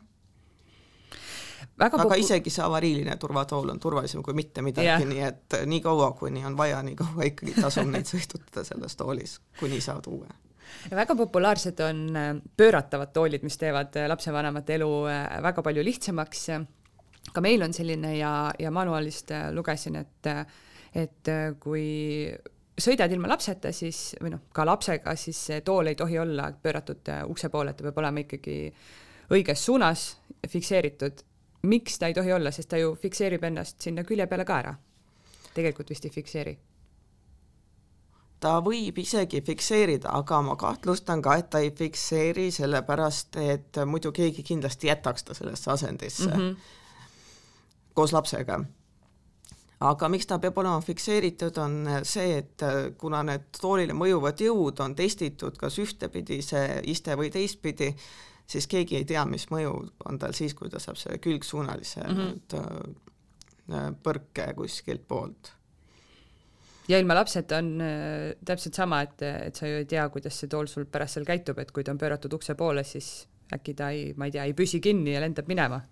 väga aga isegi see avariiline turvatool on turvalisem kui mitte midagi yeah., nii et nii kaua, kuni on vaja, nii kaua ikkagi tasub neid sõidutada selles toolis, kuni saad uue ja väga populaarsed on äh, pööratavad toolid, mis teevad äh, lapsevanemate elu äh, väga palju lihtsamaks. ka meil on selline ja, ja manuaalist lugesin, et, et kui sõidad ilma lapseta, siis või noh, ka lapsega, siis see tool ei tohi olla pööratud ukse poole, ta peab olema ikkagi õiges suunas fikseeritud miks ta ei tohi olla, sest ta ju fikseerib ennast sinna külje peale ka ära. tegelikult vist ei fikseeri. ta võib isegi fikseerida, aga ma kahtlustan ka, et ta ei fikseeri, sellepärast et muidu keegi kindlasti jätaks ta sellesse asendisse mm -hmm. koos lapsega. Aga miks ta peab olema fikseeritud, on see, et kuna need toolile mõjuvad jõud on testitud kas ühtepidi, see iste või teistpidi, siis keegi ei tea, mis mõju on tal siis, kui ta saab selle külgsuunalise mm -hmm. põrke kuskilt poolt ja ilma lapseta on äh, täpselt sama, et, et sa ju ei tea, kuidas see tool sul pärast seal käitub, et kui ta on pööratud ukse poole, siis äkki ta ei, ma ei tea, ei püsi kinni ja lendab minema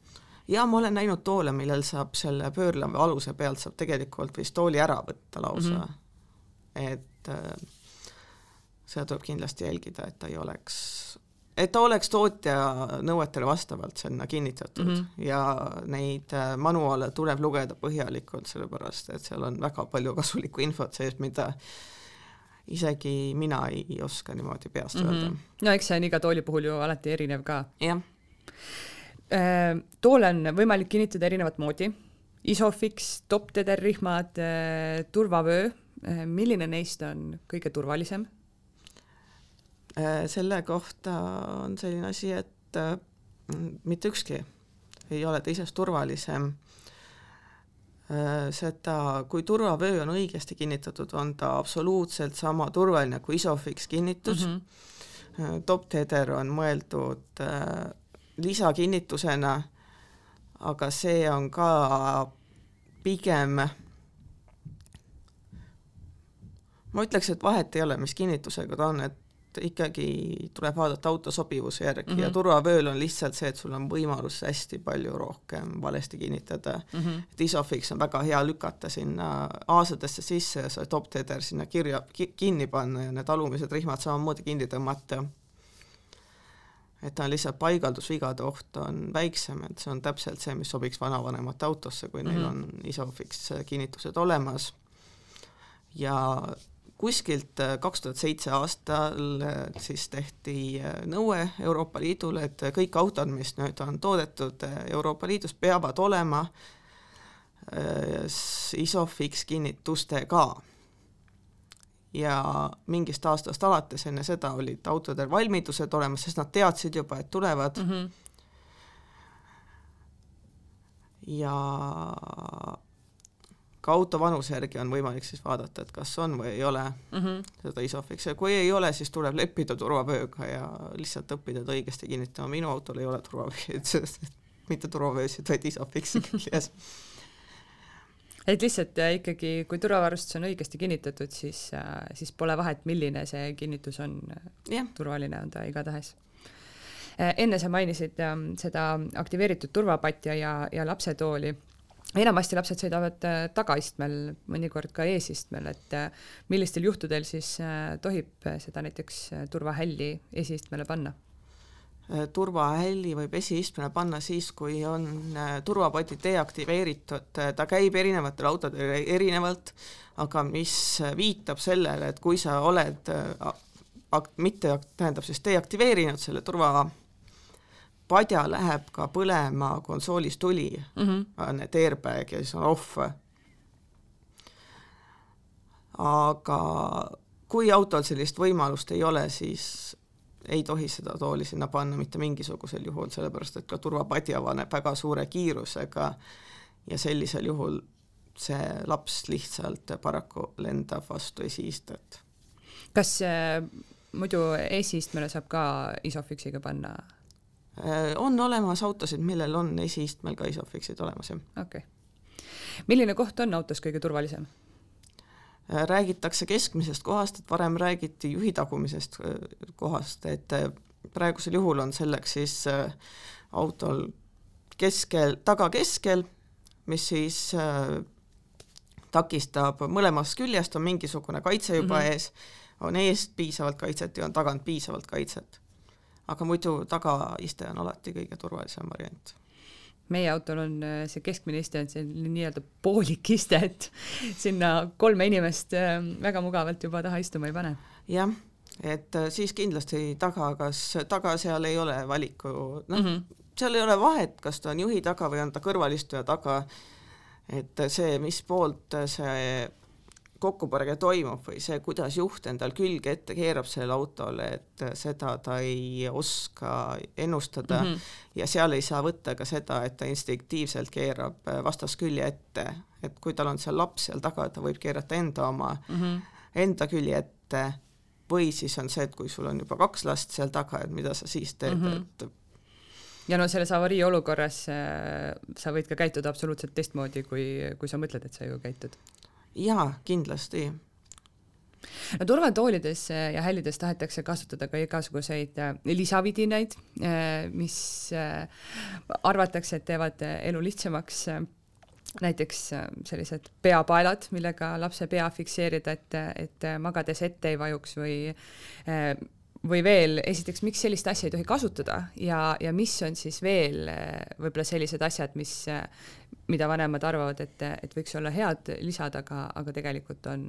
ja ma olen näinud toole, millel saab selle pöörleva aluse pealt saab tegelikult vist tooli ära võtta lausa mm. -hmm. et äh, seda tuleb kindlasti jälgida, et ta ei oleks, et ta oleks tootja nõuetele vastavalt sinna kinnitatud mm -hmm. ja neid äh, manuaale tuleb lugeda põhjalikult, sellepärast et seal on väga palju kasulikku infot sees, mida isegi mina ei oska niimoodi peast mm -hmm. öelda. no eks see on iga tooli puhul ju alati erinev ka. jah toole on võimalik kinnitada erinevat moodi, Isofix, top-tederrihmad, äh, turvavöö, äh, milline neist on kõige turvalisem? selle kohta on selline asi, et mitte ükski ei ole teisest turvalisem. seda, kui turvavöö on õigesti kinnitatud, on ta absoluutselt sama turvaline kui Isofix kinnitus mm. -hmm. Top-teder on mõeldud lisakinnitusena, aga see on ka pigem, ma ütleks, et vahet ei ole, mis kinnitusega ta on, et ikkagi tuleb vaadata auto sobivuse järgi mm -hmm. ja mhm. turvavööl on lihtsalt see, et sul on võimalus hästi palju rohkem valesti kinnitada mm. -hmm. et Isofix on väga hea lükata sinna aasadesse sisse ja see top-teder sinna kirja ki, kinni panna ja need alumised rihmad samamoodi kinni tõmmata et ta on lihtsalt paigaldusvigade oht on väiksem, et see on täpselt see, mis sobiks vanavanemate autosse, kui mm -hmm. neil mhm. on Isofix kinnitused olemas. ja kuskilt äh, kaks tuhat seitse aastal äh, siis tehti äh, nõue Euroopa Liidule, et kõik autod, mis nüüd on toodetud Euroopa Liidus, peavad olema Isofix kinnitustega ja mingist aastast alates enne seda olid autodel valmidused olemas, sest nad teadsid juba, et tulevad mm. -hmm. ja ka auto vanuse järgi on võimalik siis vaadata, et kas on või ei ole mm -hmm. seda Isofix ja kui ei ole, siis tuleb leppida turvavööga ja lihtsalt õppida ta õigesti kinnitama, minu autol ei ole turvavööd, mitte turvavöösid, vaid Isofixi küljes et lihtsalt äh, ikkagi, kui turvavarustus on õigesti kinnitatud, siis, äh, siis pole vahet, milline see kinnitus on turvaline on ta igatahes. Äh, enne sa mainisid ähm, seda aktiveeritud turvapatja ja, ja lapsetooli enamasti lapsed sõidavad tagaistmel, mõnikord ka eesistmel, et millistel juhtudel siis tohib seda näiteks turvahälli esiistmele panna? Äh, turvahälli võib esiistmele panna siis, kui on äh, turvapatid deaktiveeritud, äh, ta käib erinevatel autodel erinevalt, aga mis viitab sellele, et kui sa oled mitte, tähendab siis deaktiveerinud selle turva padja läheb ka põlema konsoolis tuli mm, -hmm. need airbag ja siis on off. aga kui autol sellist võimalust ei ole, siis ei tohi seda tooli sinna panna mitte mingisugusel juhul, sellepärast et ka turvapadi avaneb väga suure kiirusega ja sellisel juhul see laps lihtsalt paraku lendab vastu esiistet. kas äh, muidu esiistmele saab ka Isofixiga panna äh,? on olemas autosid, millel on esiistmel ka Isofixid olemas, jah. okei okay.. milline koht on autos kõige turvalisem? Äh, räägitakse keskmisest kohast, et varem räägiti juhi tagumisest äh, kohast, et äh, praegusel juhul on selleks siis autol keskel, tagakeskel, mis siis takistab mõlemast küljest, on mingisugune kaitse juba mm -hmm. ees, on eest piisavalt kaitset ja on tagant piisavalt kaitset. aga muidu tagaiste on alati kõige turvalisem variant meie autol on äh, see keskmine iste on selline nii-öelda poolik iste, et sinna kolme inimest äh, väga mugavalt juba taha istuma ei pane. jah, et äh, siis kindlasti taga, kas taga seal ei ole valiku, noh mm -hmm., seal ei ole vahet, kas ta on juhi taga või on ta kõrvalistuja taga, et see, mis poolt see kokkupõrge toimub või see, kuidas juht endal külge ette keerab sellele autole, et seda ta ei oska ennustada mm -hmm. ja seal ei saa võtta ka seda, et ta instinktiivselt keerab vastaskülje ette, et kui tal on seal laps seal taga, ta võib keerata enda oma mm, -hmm. enda külje ette või siis on see, et kui sul on juba kaks last seal taga, et mida sa siis teed mm, -hmm. et ja no selles avarii olukorras äh, sa võid ka käituda absoluutselt teistmoodi, kui, kui sa mõtled, et sa ju käitud jaa, kindlasti. no turvatoolides ja hällides tahetakse kasutada ka igasuguseid äh, lisavidinaid, äh, mis äh, arvatakse, et teevad elu lihtsamaks näiteks sellised peapaelad, millega lapse pea fikseerida, et, et magades ette ei vajuks või või veel, esiteks, miks sellist asja ei tohi kasutada ja, ja mis on siis veel võib-olla sellised asjad, mis, mida vanemad arvavad, et, et võiks olla head lisad, aga, aga tegelikult on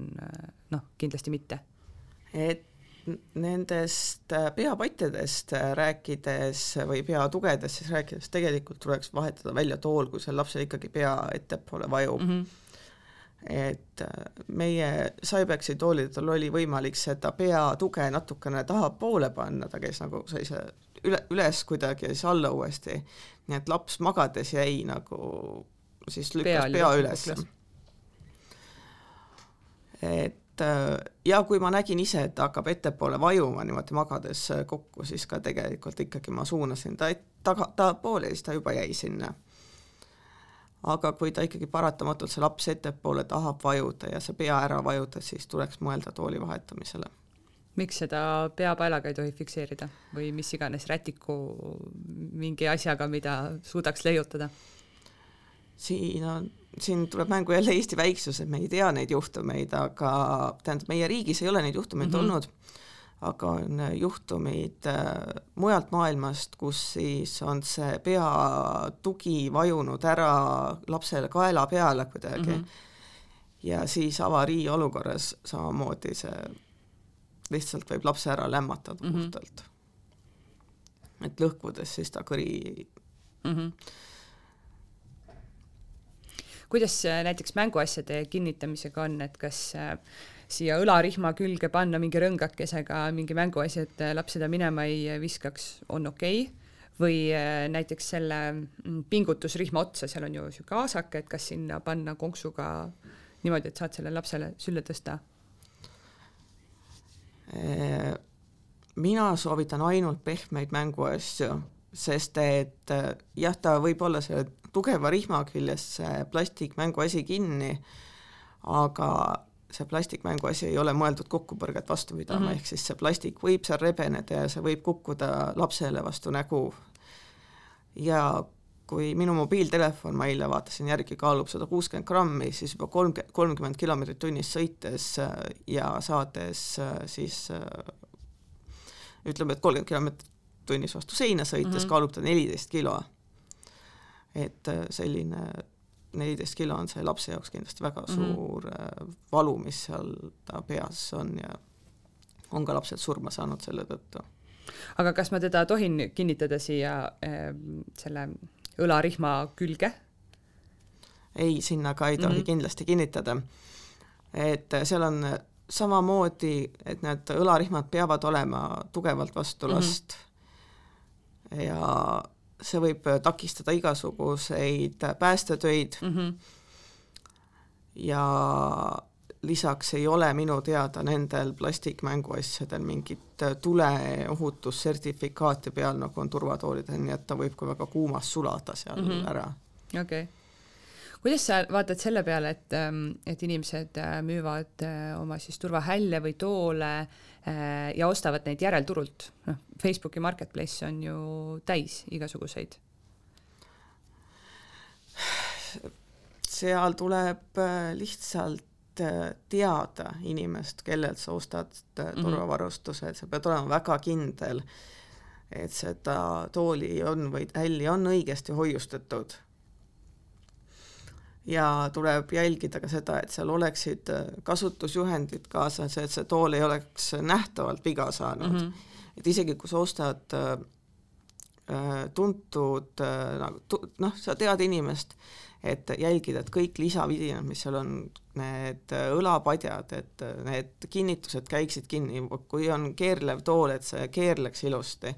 noh, kindlasti mitte. et nendest peapattidest rääkides või peatugedest siis rääkides, tegelikult tuleks vahetada välja tool, kui seal lapsel ikkagi pea ettepoole vajub mm. -hmm et meie Cybeksi toolidel oli võimalik seda peatuge natukene tahapoole panna, ta käis nagu sellise üle, üles kuidagi ja siis alla uuesti, nii et laps magades jäi nagu siis lükkas pea, pea üles. et äh, ja kui ma nägin ise, et ta hakkab ettepoole vajuma niimoodi magades kokku, siis ka tegelikult ikkagi ma suunasin ta taga, tahapoole ja siis ta juba jäi sinna. aga kui ta ikkagi paratamatult, see laps ettepoole tahab vajuda ja see pea ära vajuda, siis tuleks mõelda tooli vahetamisele miks seda peapaelaga ei tohi fikseerida või mis iganes rätiku mingi asjaga, mida suudaks leiutada? Siin on, siin tuleb mängu jälle Eesti väiksus, et me ei tea neid juhtumeid, aga tähendab, meie riigis ei ole neid juhtumeid mm -hmm. olnud, aga on juhtumeid äh, mujalt maailmast, kus siis on see peatugi vajunud ära lapsele kaela peale kuidagi mm. -hmm. ja siis avarii olukorras samamoodi see lihtsalt võib lapse ära lämmatada mm -hmm. puhtalt. et lõhkudes siis ta kõri mm. -hmm kuidas näiteks mänguasjade kinnitamisega on, et kas äh, siia õlarihma külge panna mingi rõngakesega mingi mänguasi, et äh, laps seda minema ei viskaks, on okei okay? või äh, näiteks selle mm, pingutusrihma otsa, seal on ju niisugune aasake, et kas sinna panna konksuga niimoodi, et saad selle lapsele sülle tõsta? mina soovitan ainult pehmeid mänguasju, sest et jah, ta võib olla selle tugeva rihma küljes see plastikmänguasi kinni, aga see plastikmänguasi ei ole mõeldud kokkupõrget vastu pidama mm, -hmm. ehk siis see plastik võib seal rebeneda ja see võib kukkuda lapsele vastu nägu. ja kui minu mobiiltelefon, ma eile vaatasin järgi, kaalub sada kuuskümmend grammi, siis juba kolmkümmend, kolmkümmend kilomeetrit tunnis sõites ja saades siis ütleme, et kolmkümmend kilomeetrit tunnis vastu seina sõites mm -hmm. kaalub ta neliteist kilo et äh, selline neliteist kilo on see lapse jaoks kindlasti väga suur mm -hmm. valu, mis seal ta peas on ja on ka lapsed surma saanud selle tõttu. aga kas ma teda tohin kinnitada siia äh, selle õlarihma külge? ei, sinna ka ei tohi mm -hmm. kindlasti kinnitada. et seal on samamoodi, et need õlarihmad peavad olema tugevalt vastu mhm. last mm -hmm. Ja see võib takistada igasuguseid päästetöid mm. -hmm. ja lisaks ei ole minu teada nendel plastikmänguasjadel mingit tuleohutussertifikaati peal, nagu on turvatoolidel, nii et ta võib ka väga kuumas sulada seal mm -hmm. ära. okei okay kuidas sa vaatad selle peale, et, ähm, et inimesed äh, müüvad äh, oma siis turvahälle või toole äh, ja ostavad neid järelturult, noh, Facebooki marketplace on ju täis igasuguseid. seal tuleb lihtsalt teada inimest, kellelt sa ostad mhm. turvavarustuse, et sa pead olema väga kindel, et seda tooli on või hälli on õigesti hoiustatud ja tuleb jälgida ka seda, et seal oleksid äh, kasutusjuhendid kaasas, et see tool ei oleks nähtavalt viga saanud mm. -hmm. et isegi kui sa ostad äh, tuntud nagu noh, sa tead inimest, et jälgida, et kõik lisavidinad, mis seal on, need õlapadjad, et need kinnitused käiksid kinni, kui on keerlev tool, et see keerleks ilusti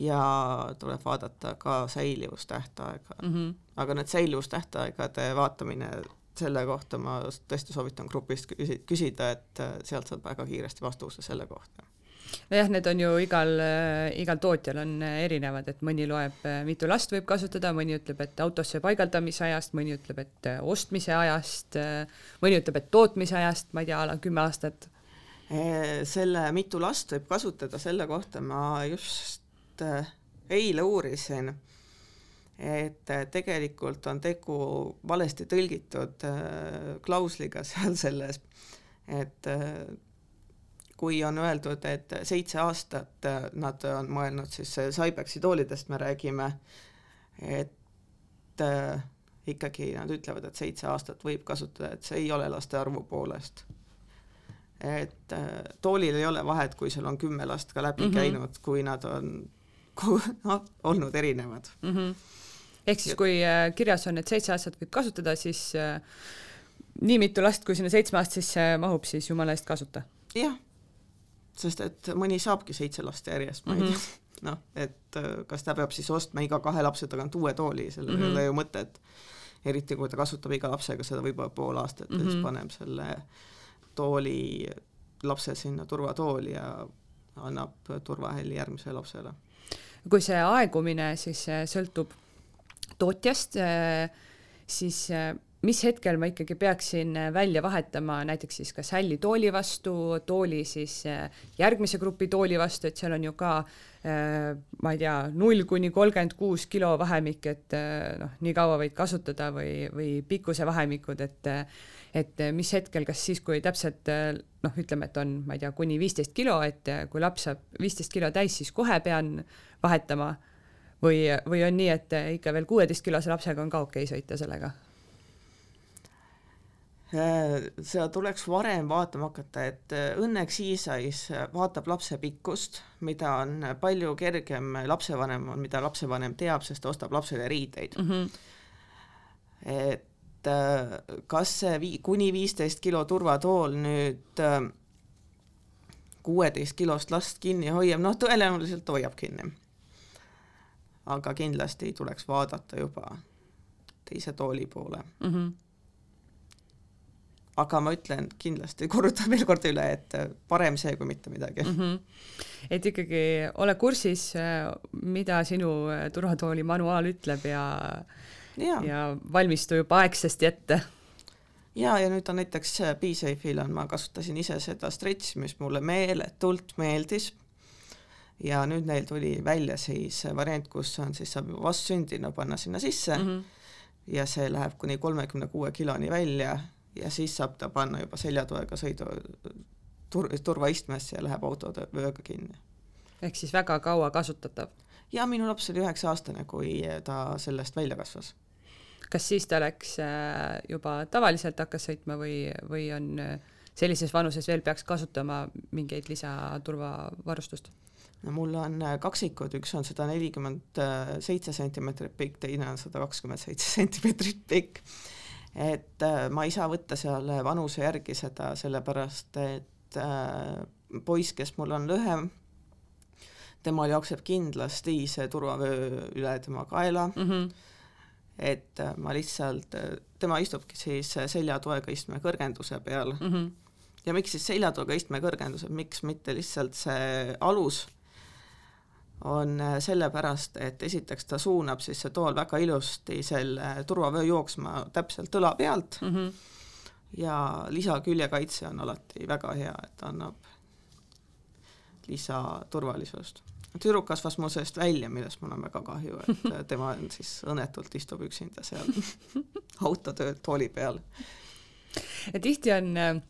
ja tuleb vaadata ka säilivustähtaega mm. -hmm. aga need säilivustähtaegade vaatamine, selle kohta ma tõesti soovitan grupist küsida, et sealt saab väga kiiresti vastuse selle kohta nojah, need on ju igal, igal tootjal on erinevad, et mõni loeb, mitu last võib kasutada, mõni ütleb, et autosse paigaldamise ajast, mõni ütleb, et ostmise ajast, mõni ütleb, et tootmise ajast, ma ei tea, a la kümme aastat. selle mitu last võib kasutada, selle kohta ma just äh, eile uurisin, et äh, tegelikult on tegu valesti tõlgitud äh, klausliga seal selles, et kui on öeldud, et seitse aastat nad on mõelnud siis Cybeksi toolidest me räägime, et ikkagi nad ütlevad, et seitse aastat võib kasutada, et see ei ole laste arvu poolest. et toolil ei ole vahet, kui seal on kümme last ka läbi mm -hmm. käinud, kui nad on noh, olnud erinevad mm. -hmm. ehk siis, kui äh, kirjas on, et seitse aastat võib kasutada, siis äh, nii mitu last, kui sinna seitsme aasta sisse mahub, siis jumala eest kasuta. jah sest et mõni saabki seitse last järjest, ma ei mm -hmm. tea, noh, et äh, kas ta peab siis ostma iga kahe lapse tagant uue tooli, sellel mm -hmm. ei ole ju mõtet. eriti kui ta kasutab iga lapsega seda võib-olla pool aastat mm, -hmm. siis mhm. paneb selle tooli, lapse sinna turvatooli ja annab turvahälli järgmisele lapsele. Kui see aegumine siis äh, sõltub tootjast, äh, siis mis hetkel ma ikkagi peaksin välja vahetama näiteks siis kas hälli tooli vastu, tooli siis järgmise grupi tooli vastu, et seal on ju ka ma ei tea, null kuni kolmkümmend kuus kilo vahemik, et noh, nii kaua võid kasutada või, või pikkusevahemikud, et et mis hetkel, kas siis, kui täpselt noh, ütleme, et on, ma ei tea, kuni viisteist kilo, et kui laps saab viisteist kilo täis, siis kohe pean vahetama või, või on nii, et ikka veel kuueteistkilose lapsega on ka okei okay sõita sellega Äh, seda tuleks varem vaatama hakata, et õnneks Iisais vaatab lapse pikkust, mida on palju kergem lapsevanem on, mida lapsevanem teab, sest ta ostab lapsele riideid mm. -hmm. et äh, kas see vii-, kuni viisteist kilo turvatool nüüd kuueteist kilost last kinni hoiab, noh, tõenäoliselt hoiab kinni. aga kindlasti tuleks vaadata juba teise tooli poole mm. -hmm aga ma ütlen kindlasti, korrutan veel kord üle, et parem see kui mitte midagi mm. -hmm. et ikkagi ole kursis, mida sinu turvatooli manuaal ütleb ja ja, ja valmistu juba aegsasti ette. ja, ja nüüd on näiteks BeSafe'il on, ma kasutasin ise seda stretch'i, mis mulle meeletult meeldis ja nüüd neil tuli välja siis variant, kus on siis saab vastsündinu panna sinna sisse mm -hmm. ja see läheb kuni kolmekümne kuue kiloni välja ja siis saab ta panna juba seljatoega sõidu tur-, turvaistmesse ja läheb autovööga kinni. ehk siis väga kaua kasutatav? ja minu laps oli üheksa-aastane, kui ta sellest välja kasvas. Kas siis ta läks äh, juba tavaliselt hakkas sõitma või, või on äh, sellises vanuses veel peaks kasutama mingeid lisaturvavarustust? no mul on äh, kaksikud, üks on sada nelikümmend seitse sentimeetrit pikk, teine on sada kakskümmend seitse sentimeetrit pikk et ma ei saa võtta seal vanuse järgi seda, sellepärast et poiss, kes mul on lühem, temal jookseb kindlasti see turvavöö üle tema kaela mm, -hmm. Et äh, ma lihtsalt, tema istubki siis seljatoega istme kõrgenduse peal mm. -hmm. ja miks siis seljatoega istme kõrgendused, miks mitte lihtsalt see alus on äh, sellepärast, et esiteks ta suunab siis see tool väga ilusti selle turvavöö jooksma täpselt õla pealt mm -hmm. ja lisaküljekaitse on alati väga hea, et annab lisaturvalisust. Tüdruk kasvas mu seest välja, millest mul on väga kahju, et tema on siis õnnetult istub üksinda seal autotöö tooli peal. ja tihti on äh,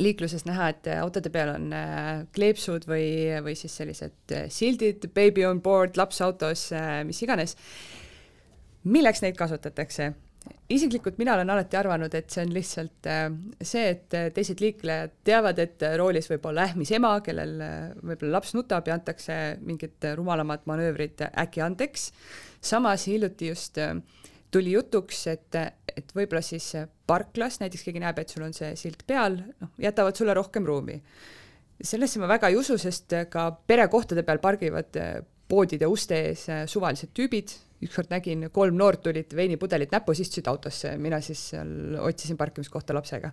liikluses näha, et autode peal on äh, kleepsud või, või siis sellised äh, sildid, baby on board, laps autos, äh, mis iganes. milleks neid kasutatakse? Isiklikult mina olen alati arvanud, et see on lihtsalt äh, see, et teised liiklejad teavad, et roolis võib olla ähmis ema, kellel võib-olla laps nutab ja antakse mingid rumalamad manöövrid äkki andeks. samas hiljuti just tuli jutuks, et, et võib-olla siis parklas näiteks keegi näeb, et sul on see silt peal, noh, jätavad sulle rohkem ruumi. sellesse ma väga ei usu, sest ka perekohtade peal pargivad poodide uste ees suvalised tüübid, ükskord nägin, kolm noort tulid veinipudelit näpus, istusid autosse, mina siis seal otsisin parkimiskohta lapsega.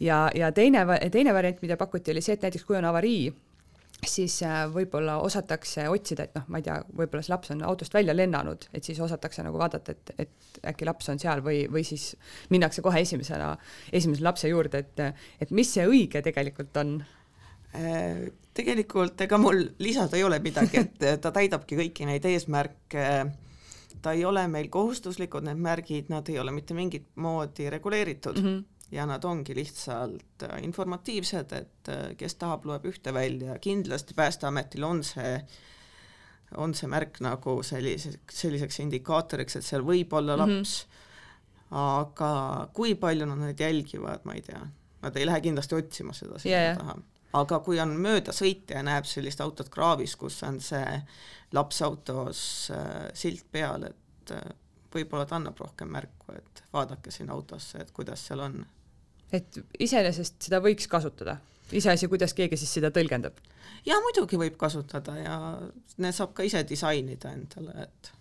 ja, ja teine, teine variant, mida pakuti, oli see, et näiteks kui on avarii, siis äh, võib-olla osatakse otsida, et noh, ma ei tea, võib-olla see laps on autost välja lennanud, et siis osatakse nagu vaadata, et, et äkki laps on seal või, või siis minnakse kohe esimesena, esimese lapse juurde, et, et mis see õige tegelikult on. Äh, tegelikult ega mul lisada ei ole midagi, et äh, ta täidabki kõiki neid eesmärke, ta ei ole meil kohustuslikud, need märgid, nad ei ole mitte mingit moodi reguleeritud mm -hmm. ja nad ongi lihtsalt äh, informatiivsed, et kes tahab, loeb ühte välja, kindlasti Päästeametil on see on see märk nagu sellise, selliseks indikaatoriks, et seal võib olla laps mm, -hmm. aga kui palju nad neid jälgivad, ma ei tea, nad ei lähe kindlasti otsima seda sinna yeah. taha aga kui on möödasõitja ja näeb sellist autot kraavis, kus on see laps autos äh, silt peal, et äh, võib-olla ta annab rohkem märku, et vaadake sinna autosse, et kuidas seal on. et iseenesest seda võiks kasutada, iseasi, kuidas keegi siis seda tõlgendab? jaa, muidugi võib kasutada ja need saab ka ise disainida endale, et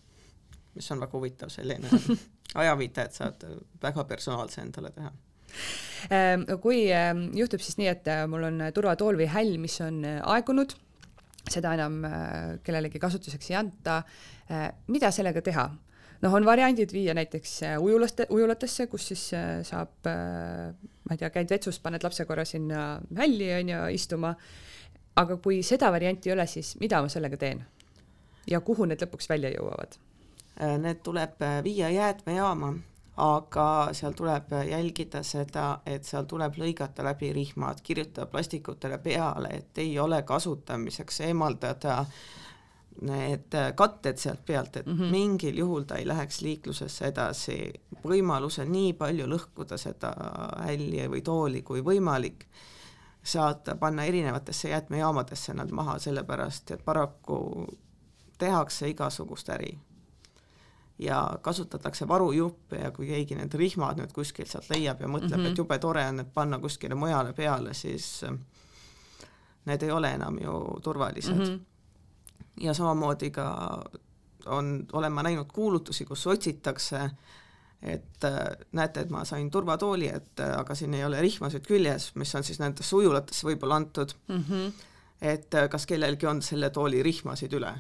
mis on väga huvitav selline ajaviite, et saad väga personaalse endale teha kui ehm, juhtub siis nii, et äh, mul on turvatool või häll, mis on äh, aegunud, seda enam äh, kellelegi kasutuseks ei anta, mida sellega teha? noh, on variandid viia näiteks ujulaste, ujulatesse, kus siis saab, ma ei tea, käid vetsus, paned lapse korra sinna hälli, on ju, istuma, aga kui seda varianti ei ole, siis mida ma sellega teen? ja kuhu need lõpuks välja jõuavad? Need tuleb viia jäätmejaama aga seal tuleb jälgida seda, et seal tuleb lõigata läbi rihmad, kirjutada plastikutele peale, et ei ole kasutamiseks, eemaldada need katted sealt pealt, et mm -hmm. mingil juhul ta ei läheks liiklusesse edasi, võimalusel nii palju lõhkuda seda hälli või tooli kui võimalik, saata, panna erinevatesse jäätmejaamadesse nad maha, sellepärast et paraku tehakse igasugust äri ja kasutatakse varujuppe ja kui keegi need rihmad nüüd kuskilt sealt leiab ja mõtleb mm, -hmm. et jube tore on need panna kuskile mujale peale, siis äh, need ei ole enam ju turvalised mm. -hmm. ja samamoodi ka on, olen ma näinud kuulutusi, kus otsitakse, et äh, näete, et ma sain turvatooli, et äh, aga siin ei ole rihmasid küljes, mis on siis nendesse ujulatesse võib-olla antud mm, -hmm. et kas kellelgi on selle tooli rihmasid üle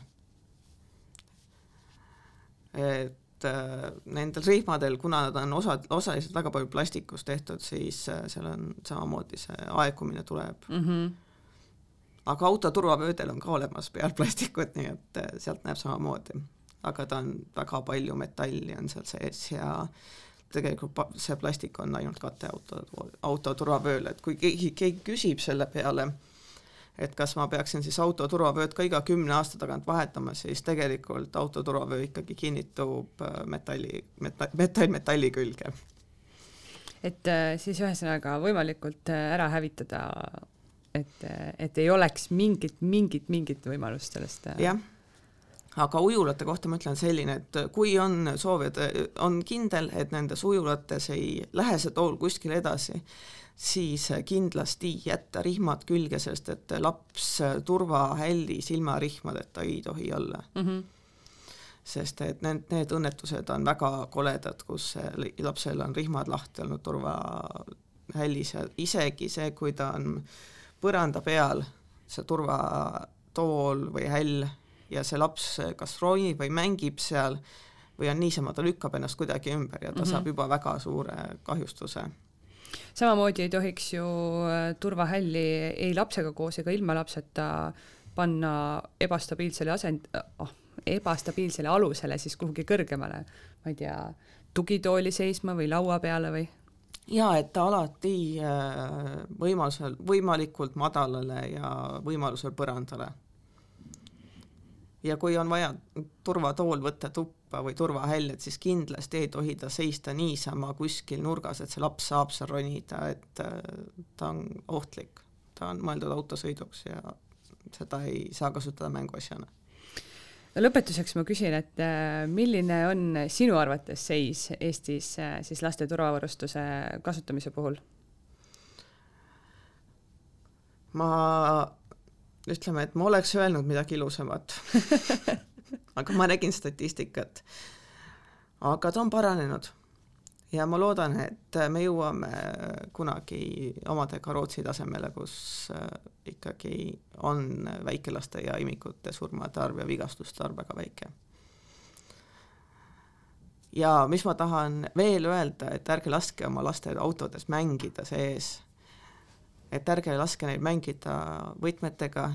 et äh, nendel rihmadel, kuna nad on osad, osaliselt väga palju plastikust tehtud, siis äh, seal on samamoodi see aegumine tuleb mm. -hmm. aga auto turvavöödel on ka olemas peal plastikut, nii et äh, sealt näeb samamoodi. aga ta on, väga palju metalli on seal sees ja tegelikult see plastik on ainult katteauto, auto turvavööl, et kui keegi, keegi küsib selle peale, et kas ma peaksin siis auto turvavööd ka iga kümne aasta tagant vahetama, siis tegelikult auto turvavöö ikkagi kinnitub äh, metalli, meta-, metall metalli külge. et äh, siis ühesõnaga võimalikult äh, ära hävitada, et, et ei oleks mingit, mingit, mingit võimalust sellest jah aga ujulate kohta ma ütlen selline, et kui on soov, et on kindel, et nendes ujulates ei lähe see tool kuskile edasi, siis kindlasti jätta rihmad külge, sest et laps turvahällis ilma rihmadeta ei tohi olla mm. -hmm. sest et need, need õnnetused on väga koledad, kus lapsel on rihmad lahti olnud turvahällis ja isegi see, kui ta on põranda peal, see turvatool või häll ja see laps kas ronib või mängib seal või on niisama, ta lükkab ennast kuidagi ümber ja ta mm -hmm. saab juba väga suure kahjustuse samamoodi ei tohiks ju äh, turvahälli ei lapsega koos ega ilma lapseta panna ebastabiilsele asend- oh,, ebastabiilsele alusele siis kuhugi kõrgemale, ma ei tea, tugitooli seisma või laua peale või? jaa, et ta alati äh, võimalusel, võimalikult madalale ja võimalusel põrandale. Ja kui on vaja turvatool võtta tuppa või turvahäljed, siis kindlasti ei tohi ta seista niisama kuskil nurgas, et see laps saab seal ronida, et äh, ta on ohtlik. ta on mõeldud autosõiduks ja seda ei saa kasutada mänguasjana. no lõpetuseks ma küsin, et äh, milline on sinu arvates seis Eestis äh, siis laste turvavarustuse kasutamise puhul? ma ütleme, et ma oleks öelnud midagi ilusamat aga ma nägin statistikat. aga ta on paranenud ja ma loodan, et me jõuame kunagi omadega Rootsi tasemele, kus äh, ikkagi on väikelaste ja imikute surmade arv ja vigastuste arv väga väike. ja mis ma tahan veel öelda, et ärge laske oma lastel autodes mängida sees et ärge laske neil mängida võtmetega,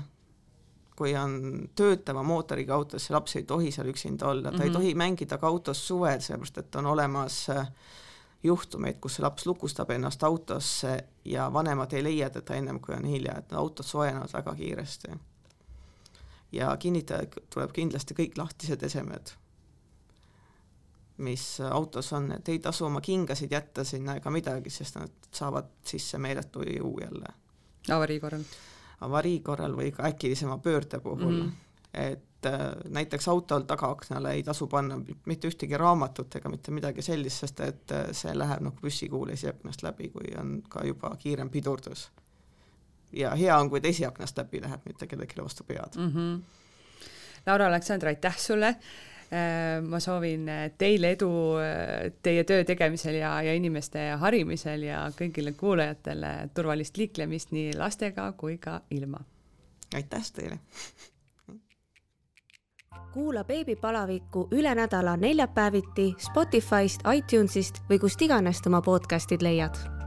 kui on töötava mootoriga autos, see laps ei tohi seal üksinda olla, ta mm -hmm. ei mhm. tohi mängida ka autos suvel, sellepärast et on olemas äh, juhtumeid, kus laps lukustab ennast autosse ja vanemad ei leia teda ennem, kui on hilja, et autod soojenevad väga kiiresti. ja kinnitada tuleb kindlasti kõik lahtised esemed mis autos on, et ei tasu oma kingasid jätta sinna ega midagi, sest nad saavad sisse meeletu jõu jälle. avarii korral? avarii korral või ka äkilisema pöörde puhul mm. -hmm. et äh, näiteks autol tagaaknale ei tasu panna mitte ühtegi raamatut ega mitte midagi sellist, sest et äh, see läheb nagu püssikuul esiaknast läbi, kui on ka juba kiirem pidurdus. ja hea on, kui ta esiaknast läbi läheb, mitte kellelegi vastu pead mm. -hmm. Laura Aleksander, aitäh sulle ma soovin äh, teile edu äh, teie töö tegemisel ja, ja inimeste harimisel ja kõigile kuulajatele turvalist liiklemist nii lastega kui ka ilma. aitäh teile! kuula beebipalavikku üle nädala neljapäeviti Spotify'st, iTunes'ist või kust iganes oma podcast'id leiad